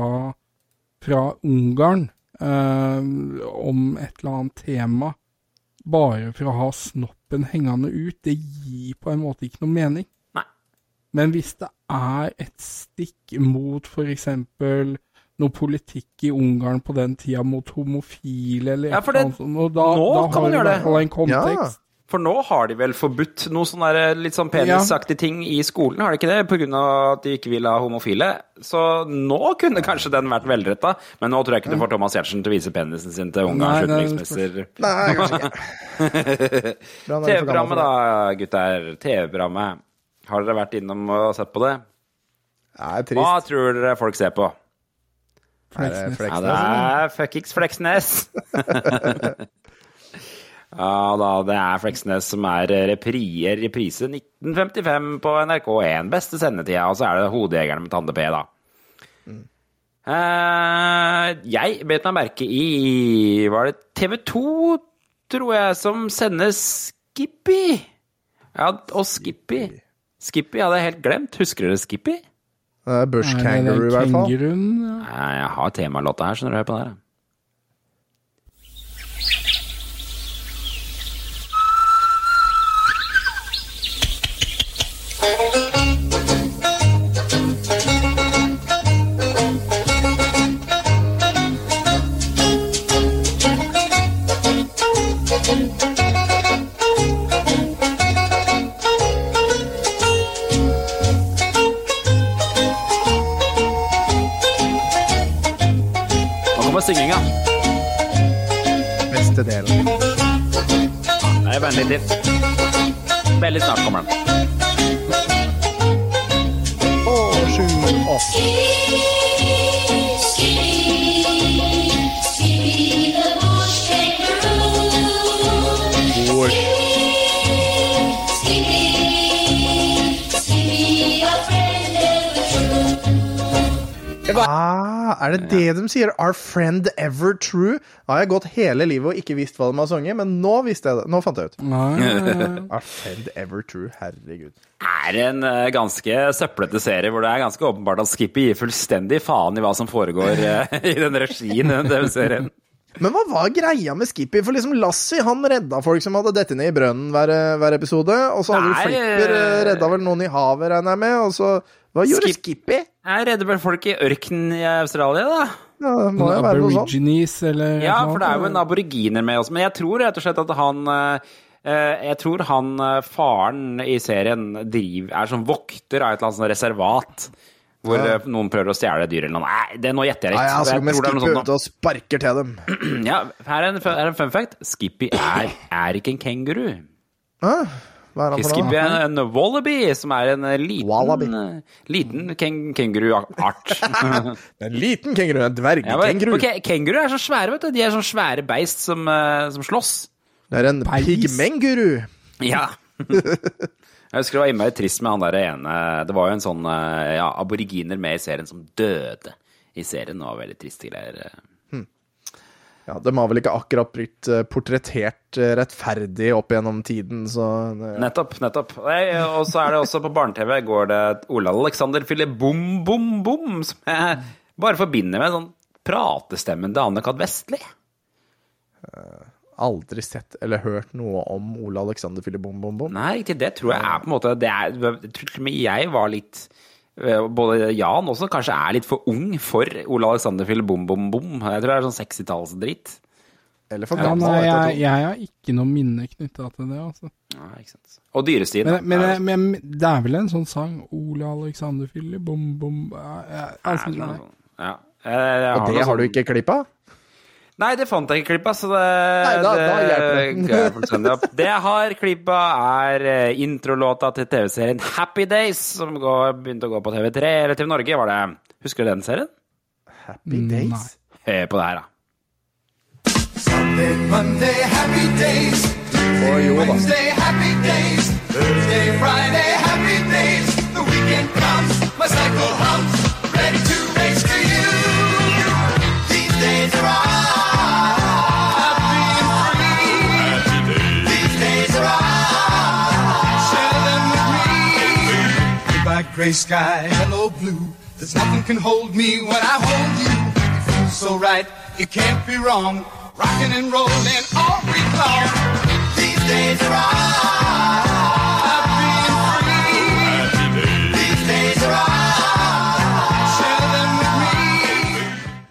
fra Ungarn uh, om et eller annet tema, bare for å ha snoppen hengende ut, det gir på en måte ikke noe mening. Nei. Men hvis det er et stikk mot f.eks. noe politikk i Ungarn på den tida mot homofile eller Ja, for det- sånt, da, nå da kan man gjøre det. en kontekst. For nå har de vel forbudt noe sånn der, litt sånn penisaktige ting i skolen, har de ikke det? På grunn av at de ikke vil ha homofile. Så nå kunne kanskje den vært velretta, men nå tror jeg ikke du får Thomas Giertsen til å vise penisen sin til Ungarns er- utenriksminister. Nei, kanskje ikke. TV-programmet da, gutter. TV-programmet. Har dere vært innom og sett på det? Nei, er Hva tror dere folk ser på? Fleksnes. Ja, det er fuckings Fleksnes. ja da, det er Fleksnes som er reprie, reprise 1955 på NRK1. Beste sendetida, og så er det Hodejegerne med Tande P, da. Uh, jeg bet meg merke i Var det TV 2, tror jeg, som sender Skippy? Ja, og Skippy. Skippy hadde jeg helt glemt. Husker dere Skippy? Det er Bush Kangaroo, i hvert fall. Jeg har temalåta her, skjønner du. Hør på den her. Sier? Our friend ever true? Da har jeg gått hele livet og ikke visst hva de har sunget, men nå visste jeg det. Nå fant jeg ut. Nei, nei, nei. Our friend ever true. Herregud. er en eh, ganske søplete serie hvor det er ganske åpenbart at Skippy gir fullstendig faen i hva som foregår eh, i den regien i den TV-serien. Men hva var greia med Skippy? For liksom Lassie han redda folk som hadde dette ned i brønnen hver, hver episode. Og så hadde Nei, du Flipper eh, redda vel noen i havet, regner jeg med. Og så Hva gjorde Skip- Skippy? Jeg redder vel folk i ørkenen i Australia, da. Ja, det må jo være noe sånt. Eller Ja, noe for det er jo en aboriginer med oss. Men jeg tror rett og slett at han eh, eh, Jeg tror han eh, faren i serien driv, er som vokter av et eller annet reservat. Hvor ja. noen prøver å stjele dyr eller noe. Nei, det, nå gjetter jeg Nei, litt. jeg tror det er Skippy noe sånt og sparker til dem. Ja, her er en, fun- her er en fun fact. Skippy er, er ikke en kenguru. Hæ? Hva er han for noe? en, en wallaby, som er en eh, liten, eh, liten keng, kenguruart. En liten kenguru. En Ja, dvergkenguru. ok, Kenguru er så svære, vet du. De er sånn svære beist som, eh, som slåss. Det er en pigmenguru. Ja. Jeg husker det var innmari trist med han der ene Det var jo en sånn ja, aboriginer med i serien som døde i serien. Det var veldig triste greier. Ja, De har vel ikke akkurat blitt eh, portrettert eh, rettferdig opp gjennom tiden, så ja. Nettopp, nettopp. Og så er det også på barne-TV går det Ole Alexander Philip Bom Bom Bom, som jeg bare forbinder med sånn pratestemmen til Anne-Kat. Vestli. Aldri sett eller hørt noe om Ole Alexander Philip Bom Bom Bom. Nei, ikke det tror jeg er på en måte det er, Jeg tror til og med jeg var litt eh, både Jan også kanskje er litt for ung for Ole Alexander Philip Bom Bom Bom. Jeg tror det er sånn 60-tallsdritt. Eller for Ja, gammel. jeg, jeg, jeg har ikke noe minne knytta til det, altså. Nei, ikke sant. Og dyrestien. Men, men, er- men, men det er vel en sånn sang Ole Alexander Fylli, bom, bom ja, jeg, jeg, jeg, jeg, jeg, Ja. Jeg, jeg Og det har du sånn- ikke klipp av? Nei, det fant jeg ikke klippa, så det Nei, da- da hjelper det. jeg opp. Det jeg har klippa, er eh, introlåta til TV-serien Happy Days, som går, begynte å gå på TV3, eller TV Norge, var det. Husker du den serien? Happy Days? Hør på det her, da. Sunday, Monday, happy days. Wednesday, happy days. Thursday, Friday, happy days. The weekend comes, my cycle hums, gray sky, hello blue. There's nothing can hold me when I hold you. It feels so right, it can't be wrong. Rocking and rolling all week long. These days are.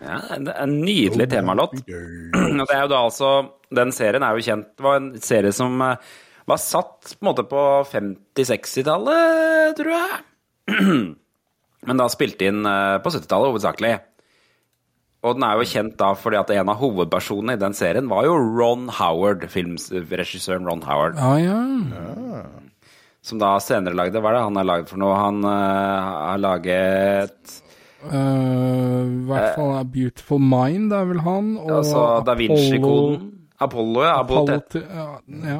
Ja, en, en nydelig temalåt. Og det er jo da altså Den serien er jo kjent Det var en serie som eh, var satt på en måte på 50-60-tallet, tror jeg. Men da spilte inn eh, på 70-tallet hovedsakelig. Og den er jo kjent da fordi at en av hovedpersonene i den serien var jo Ron Howard, filmregissøren Ron Howard. Ja, ja. Som da senere lagde Hva er det han har lagd for noe? Han uh, har laget uh, I hvert fall uh, Beautiful Mind, det er vel han. Og altså Da Vinci-koden. Apollo, ja. Apollo Apollo 13. til- ja, ja.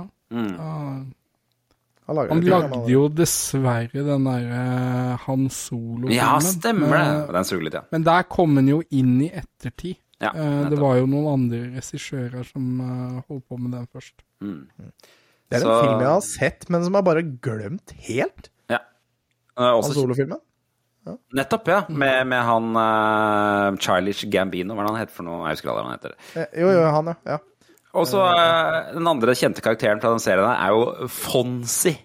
Han lager Han lagde jo dessverre den derre Han Solo-filmen. Ja, stemmer det. Men- Den suger litt, ja. Men der kom han jo inn i ettertid. Ja, uh, det var jo noen andre regissører som uh, holdt på med den først. Det er en film jeg har sett, men som jeg bare glemt helt. ja. Også... Han Solo-filmen. Ja. nettopp, ja. Med, med han uh, Childish Gambino, hva er det han heter for noe? Jeg husker aldri hva han heter. Eh, Jo, jo, han, ja. Og så eh, den andre kjente karakteren fra den serien her er jo Fonzy.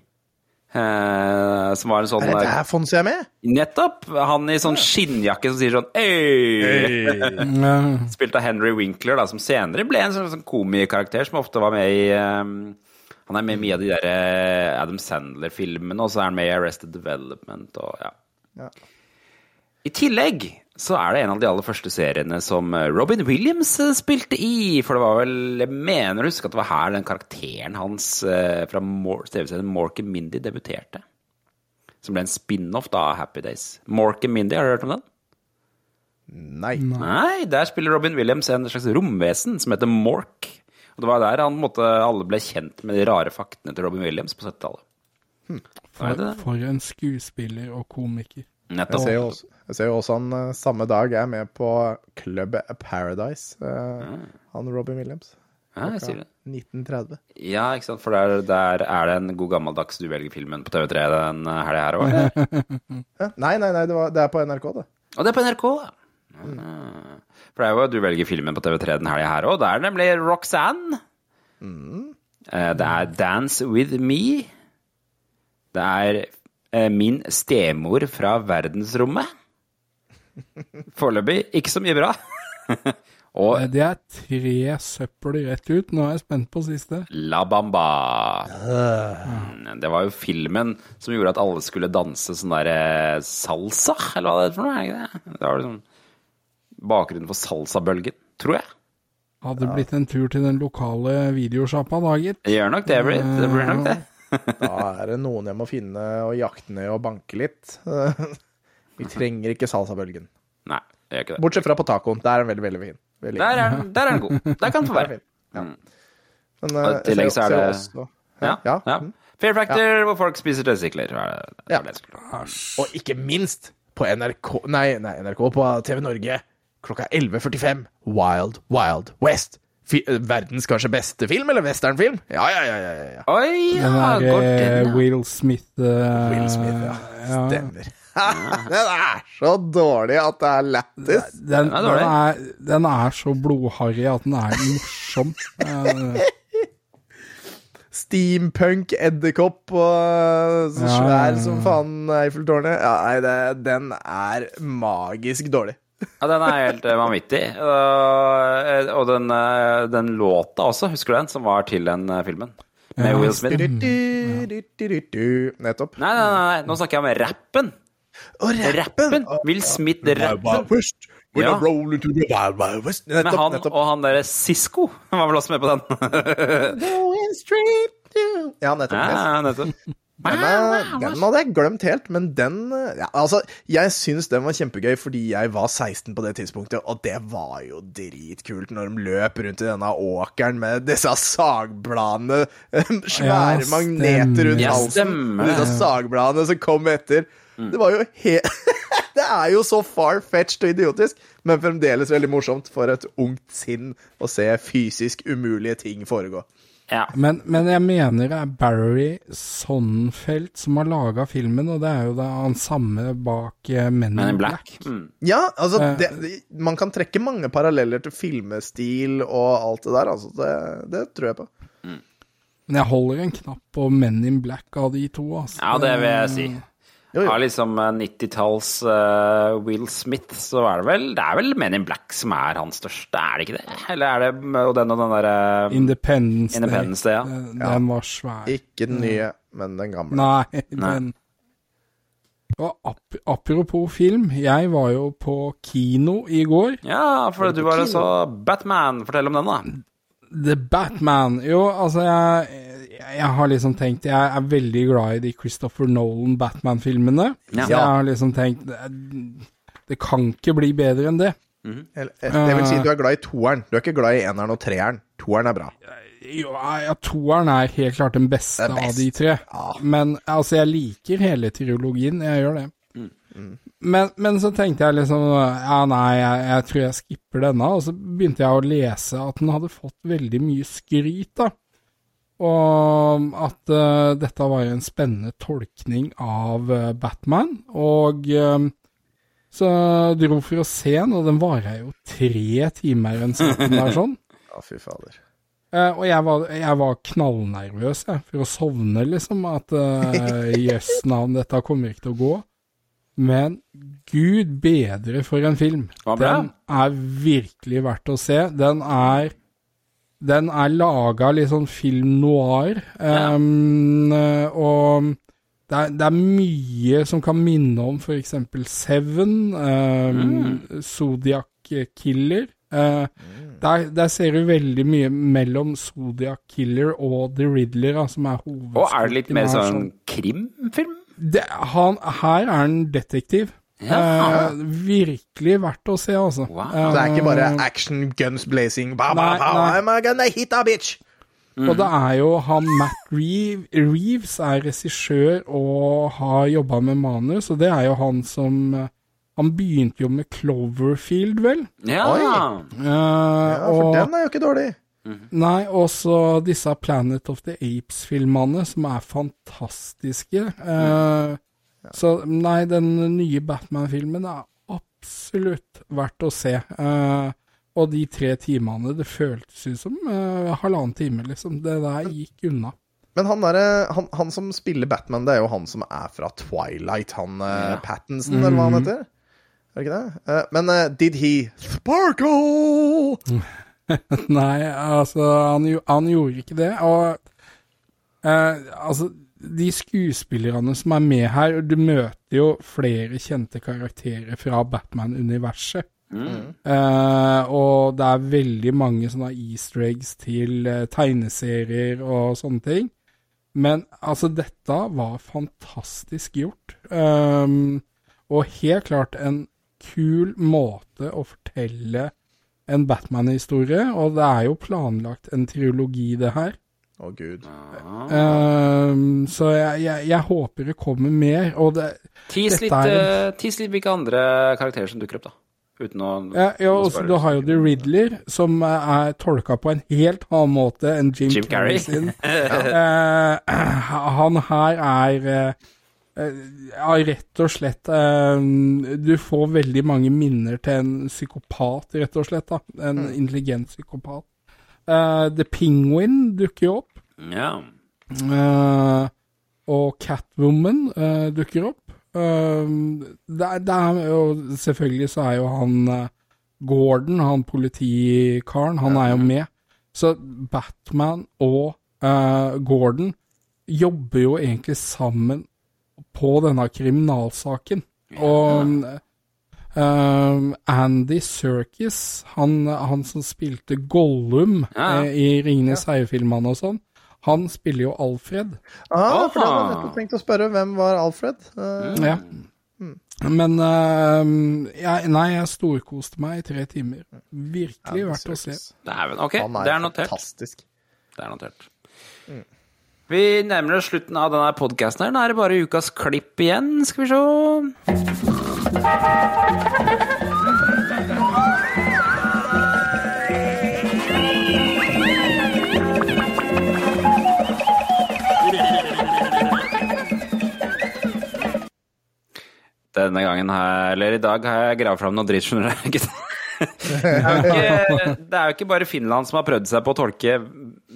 Eh, som var en sånn Er det der her Fonzie er med? Nettopp! Han i sånn skinnjakke som sier sånn Øy! Spilt av Henry Winkler, da, som senere ble en sånn, sånn komikarakter som ofte var med i Han er med i mye av de der eh, Adam Sandler-filmene, og så er han med i Arrested Development og ja. Ja. I tillegg så er det en av de aller første seriene som eh, Robin Williams eh, spilte i. For det var vel Jeg mener å huske at det var her den karakteren hans eh, fra TV-serien Mork and Mindy debuterte. Som ble en spin-off da av Happy Days. Mork and Mindy, har du hørt om den? Nei. Nei, der spiller Robin Williams en slags romvesen som heter Mork. Og det var der han, måtte, alle ble kjent med de rare faktene til Robin Williams på 70-tallet. For, Er det det? for en skuespiller og komiker. Jeg Nettopp. ser jo også, jeg ser jo også han eh, samme dag er med på Club Paradise. ja. Han Robin Williams. Ja, jeg sier det. 1930. Ja, ikke sant, for der, der er det en god gammeldags Du velger filmen på TV3 den helga her òg. Ja, Nei, nei, nei, det, var, det er på NRK, det. Å, det er på NRK, ja. Mm. For det er jo Du velger filmen på TV3 den helga her òg. Det er nemlig Roxanne. Mm. Det er Dance With Me. Det er eh, Min stemor fra verdensrommet. Foreløpig ikke så mye bra. Og Eh, Det er tre søppel rett ut. Nå er jeg spent på siste. La Bamba. Mm, Det var jo filmen som gjorde at alle skulle danse sånn der eh, salsa, eller hva det er for noe? er det det? Det var liksom bakgrunnen for salsabølgen, tror jeg. Hadde blitt en tur til den lokale videosjappa da, gitt. Det gjør nok det, Britt. Det blir nok det. Da er det noen jeg må finne og jakte ned og banke litt. Vi trenger ikke salsabølgen. Nei, det gjør ikke det. Bortsett fra på tacoen. Der er den veldig, veldig fin. Veldig Der er den, der er den god. Der kan den få være. fin. Mm. Men, Og eh, i tillegg så er det- også- Ja, ja. ja. Fair Factor, hvor folk spiser er det Ja. jeg Og ikke minst på NRK Nei, nei NRK på TV Norge klokka 11.45. Wild Wild West. Fi eh, verdens kanskje beste film, eller westernfilm? Ja, ja, ja. ja, ja. Oi, Den ja, der godt eh, den, ja. Will Smith eh, Will Smith, ja. ja. Stemmer. Den er så dårlig at det er lættis. Den, den, er, den er så blodharry at den er morsom. Eh, Steampunk-edderkopp og så ja, svær ja. som faen Eiffeltårnet. Ja, nei, det, den er magisk dårlig. Ja, den er helt eh, vanvittig. Og, eh, og den, eh, den låta også, husker du den? Som var til den eh, filmen. Med Ja. Will Smith. Nettopp. nei, nei, nei, nå snakker jeg om rappen. Og Rappen! Will Smith-rappen. Ja. Med han og han derre Sisko var vel også med på den. Ja, nettopp. ja, nettopp. Den, er, den hadde jeg glemt helt, men den ja, Altså, jeg syns den var kjempegøy fordi jeg var 16 på det tidspunktet, og det var jo dritkult når de løp rundt i denne åkeren med disse sagbladene, svære Ja, magneter rundt. Ja, halsen, disse sagbladene som kom etter. Det var jo helt Det er jo så far-fetched og idiotisk, men fremdeles veldig morsomt for et ungt sinn å se fysisk umulige ting foregå. Ja. Men, men jeg mener det er Barry Sonnenfeld som har laga filmen, og det er jo da han samme bak eh, Men, in Black. Black. Mm. Ja, altså Eh. det, Man kan trekke mange paralleller til filmestil og alt det der. Altså, det, det tror jeg på. Men jeg holder en knapp på Men in Black av de to. Altså. ja, det vil jeg si. Jo, jo. Av liksom eh, 90-talls uh, Will Smith, så er det vel Det er vel Men in Black som er hans største, er det ikke det? Eller er det og den og den derre Independence, Independence Day, ja. Den, den var svær. Ikke den nye, men den gamle. Nei, den Og ap apropos film, jeg var jo på kino i går. Ja, for du var jo så Batman. Fortell om den, da. The Batman. Jo, altså, jeg, jeg har liksom tenkt Jeg er veldig glad i de Christopher Nolan Batman-filmene. Ja. Så jeg har liksom tenkt det, det kan ikke bli bedre enn det. Mm -hmm. Det vil si, du er glad i toeren. Du er ikke glad i eneren og treeren. Toeren er bra. Jo, ja, toeren er helt klart den beste, best. av de tre. Ja. Men altså, jeg liker hele trilogien, jeg gjør det. Men, men så tenkte jeg liksom Ja, nei, jeg, jeg tror jeg skipper denne. Og så begynte jeg å lese at den hadde fått veldig mye skryt, da. Og at uh, dette var jo en spennende tolkning av uh, Batman. Og uh, så dro for å se den, og den varer jo tre timer, enn starten der sånn. Ja, fy fader. Uh, og jeg var, jeg var knallnervøs jeg, for å sovne, liksom. At uh, jøss navn, dette kommer ikke til å gå. Men gud bedre for en film. Den er virkelig verdt å se. Den er Den er laga litt sånn film noir, um, og det er, det er mye som kan minne om f.eks. Seven, um, Zodiac Killer. Eh, der, der ser du veldig mye mellom Zodiac Killer og The Riddler, da, som er hovedsaken. Og er det litt mer sånn krimfilm? Det, han, Her er han detektiv. Ja. Eh, virkelig verdt å se, altså. Wow. Eh, Det er ikke bare action, guns blazing ba, ba, Nei, ba, nei. I'm gonna hit a bitch! Og det er jo han Matt Reeve, Reeves er regissør og har jobba med manus, og det er jo han som eh, Han begynte jo med Cloverfield, vel? Ja. Oi. Eh, Ja, for og, den er jo ikke dårlig. Nei, også disse Planet of the Apes-filmene, som er fantastiske. Eh, Så nei, den nye Batman-filmen er absolutt verdt å se. Eh, og de tre timene, det føltes ut som eh, halvannen time, liksom. Det der gikk unna. Men han, der, han, han som spiller Batman, det er jo han som er fra Twilight. Han eh, Ja. Pattinson, eller hva han heter? Er det ikke det? Eh, men eh, did he sparkle? Nei, altså, han, han gjorde ikke det. Og eh, altså, de skuespillerne som er med her, du møter jo flere kjente karakterer fra Batman-universet. Eh, og det er veldig mange sånne easter eggs til eh, tegneserier og sånne ting. Men altså, dette var fantastisk gjort. Um, og helt klart en kul måte å fortelle en Batman-historie, og det er jo planlagt en triologi, det her. Å, gud. Um, så jeg, jeg, jeg håper det kommer mer, og det Tis litt, er en- eh, tis litt hvilke andre karakterer som dukker opp, da. Uten å Ja, ja også, du har jo The Riddler, som eh, er tolka på en helt annen måte enn Jim, Jim Carrey. sin. Eh, han her er ja, rett og slett eh, Du får veldig mange minner til en psykopat, rett og slett. da En intelligent psykopat. Eh, The Penguin dukker jo opp. Ja. Eh, og Catwoman eh, dukker opp. Eh, det, er- er jo Selvfølgelig så er jo han eh, Gordon, han politikaren, han er jo med. Så Batman og eh, Gordon jobber jo egentlig sammen på denne kriminalsaken. Og eh, Andy Serkis, han, han som spilte Gollum Ja. eh, i Ringenes herre-filmene og sånn, han spiller jo Alfred. Ah, for det hadde jeg nettopp tenkt å spørre. Hvem var Alfred? Uh, Ja. Men uh, jeg, Nei, jeg storkoste meg i tre timer. Virkelig verdt å se. Dæven. Ok, det er notert. fantastisk. Det er notert. Vi nærmer oss slutten av denne podkasten. Nå er det bare ukas klipp igjen, skal vi se. Denne gangen her, eller i dag har jeg gravd fram noe dritt, skjønner du. Det er, ikke, det er jo ikke bare Finland som har prøvd seg på å tolke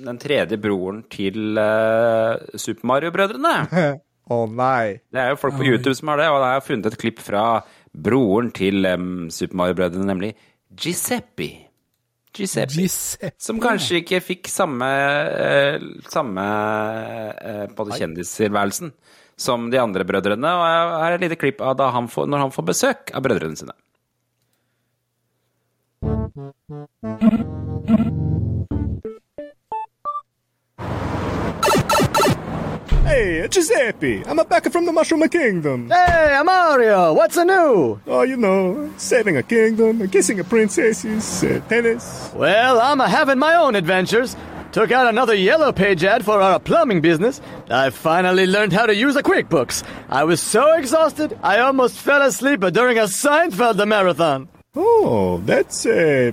den tredje broren til uh, Super Mario-brødrene. Å nei. Det er jo folk på YouTube som har det, og jeg har funnet et klipp fra broren til um, Super Mario-brødrene, nemlig Giuseppe. Giuseppe. Giuseppe. Som kanskje ikke fikk samme, uh, samme uh, både kjendistilværelsen som de andre brødrene. Og her er et lite klipp av da han får, når han får besøk av brødrene sine. Hey, Giuseppe, I'm a back from the Mushroom Kingdom. Hey, I'm Mario, what's the new? Oh, you know, saving a kingdom, kissing a princesses, uh, tennis. Well, I'm a having my own adventures. Took out another yellow page ad for our plumbing business. I finally learned how to use a QuickBooks. I was so exhausted, I almost fell asleep during a Seinfeld marathon. Oh, that's a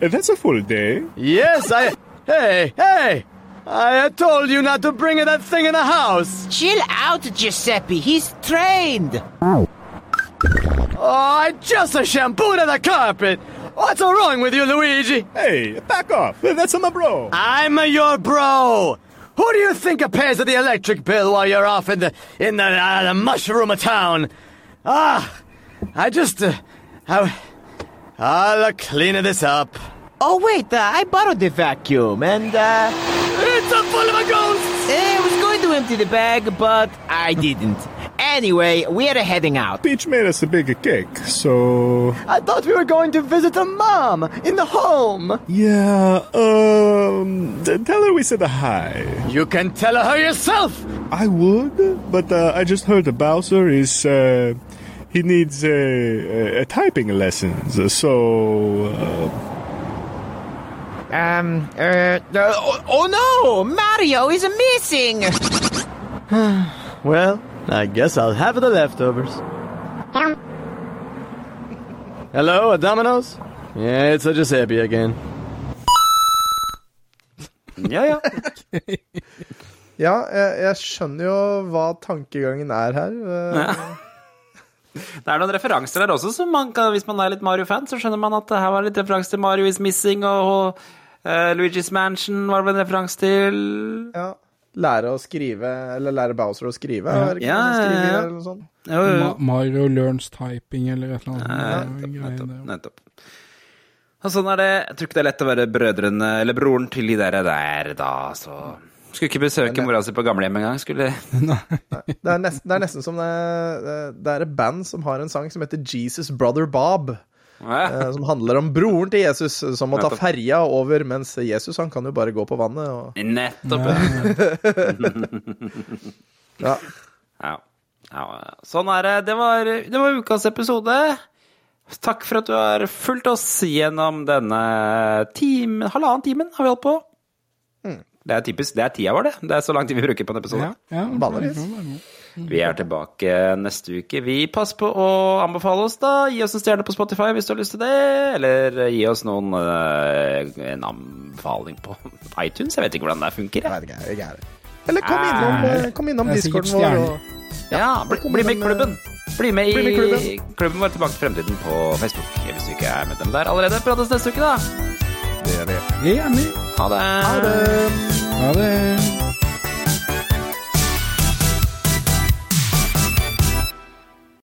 that's a full day. Yes, I. Hey, hey! I told you not to bring that thing in the house. Chill out, Giuseppe. He's trained. Oh, I just shampooed the carpet. What's wrong with you, Luigi? Hey, back off. That's my bro. I'm your bro. Who do you think pays the electric bill while you're off in the in the, uh, the mushroom town? Ah, I just uh, I, I'll clean this up. Oh, wait, uh, I borrowed the vacuum and, uh. It's a full of ghosts! I was going to empty the bag, but I didn't. Anyway, we're heading out. Peach made us a big cake, so I thought we were going to visit a mom in the home. yeah. Um, t- tell her we said a hi. You can tell her yourself. I would, but uh, I just heard the Bowser is uh, he needs uh, uh, typing lessons, so. Uh, Um, uh, oh, oh no! Mario is missing! Well, I guess I'll have the leftovers. Hello, Domino's? Yeah, it's a Giuseppe again. Ja, ja. Ja, jeg, jeg skjønner jo hva tankegangen er her. Eh, Det er noen referanser der også, som man kan, hvis man er litt Mario-fan, så skjønner man at det her var litt referanse til Mario is Missing, og eh, Luigi's Mansion var det en referanse til Ja. Lære å skrive, eller lære Bowser å skrive. Ja. Ja, noe ja, eller noe sånt? Jo, jo, jo. Ma Mario learns typing eller et eller annet. Ja, nettopp, nettopp. Og sånn er det. Jeg tror ikke det er lett å være brødrene, eller broren til de der, der da, så Skulle ikke besøke mora si på gamlehjem engang. Skulle Det er, nesten, det er nesten som det, det er et band som har en sang som heter Jesus Brother Bob. Ja. som handler om broren til Jesus som må ta ferja over, mens Jesus han kan jo bare gå på vannet. Og, Nettopp. ja. Ja. ja. Sånn er det. Det var, det var ukas episode. Takk for at du har fulgt oss gjennom denne time, halvannen timen har vi holdt på. Det er typisk, det er tida vår, det. Det er så lang tid vi bruker på en episode. Ja, Vanligvis. Vi er tilbake neste uke. Vi passer på å anbefale oss, da. Gi oss en stjerne på Spotify hvis du har lyst til det. Eller gi oss noen eh, en anbefaling på iTunes. Jeg vet ikke hvordan det funker. Jeg. Jeg vet ikke, jeg er det. Eller kom innom, eh, kom innom discorden vår. Og, Ja, bli, bli med i klubben. Bli med i klubben. klubben vår Tilbake til fremtiden på Facebook. Hvis du ikke er med dem der allerede. Prates neste uke, da. Det gjør vi. Det er med. Ha det. Ha det. Ha det.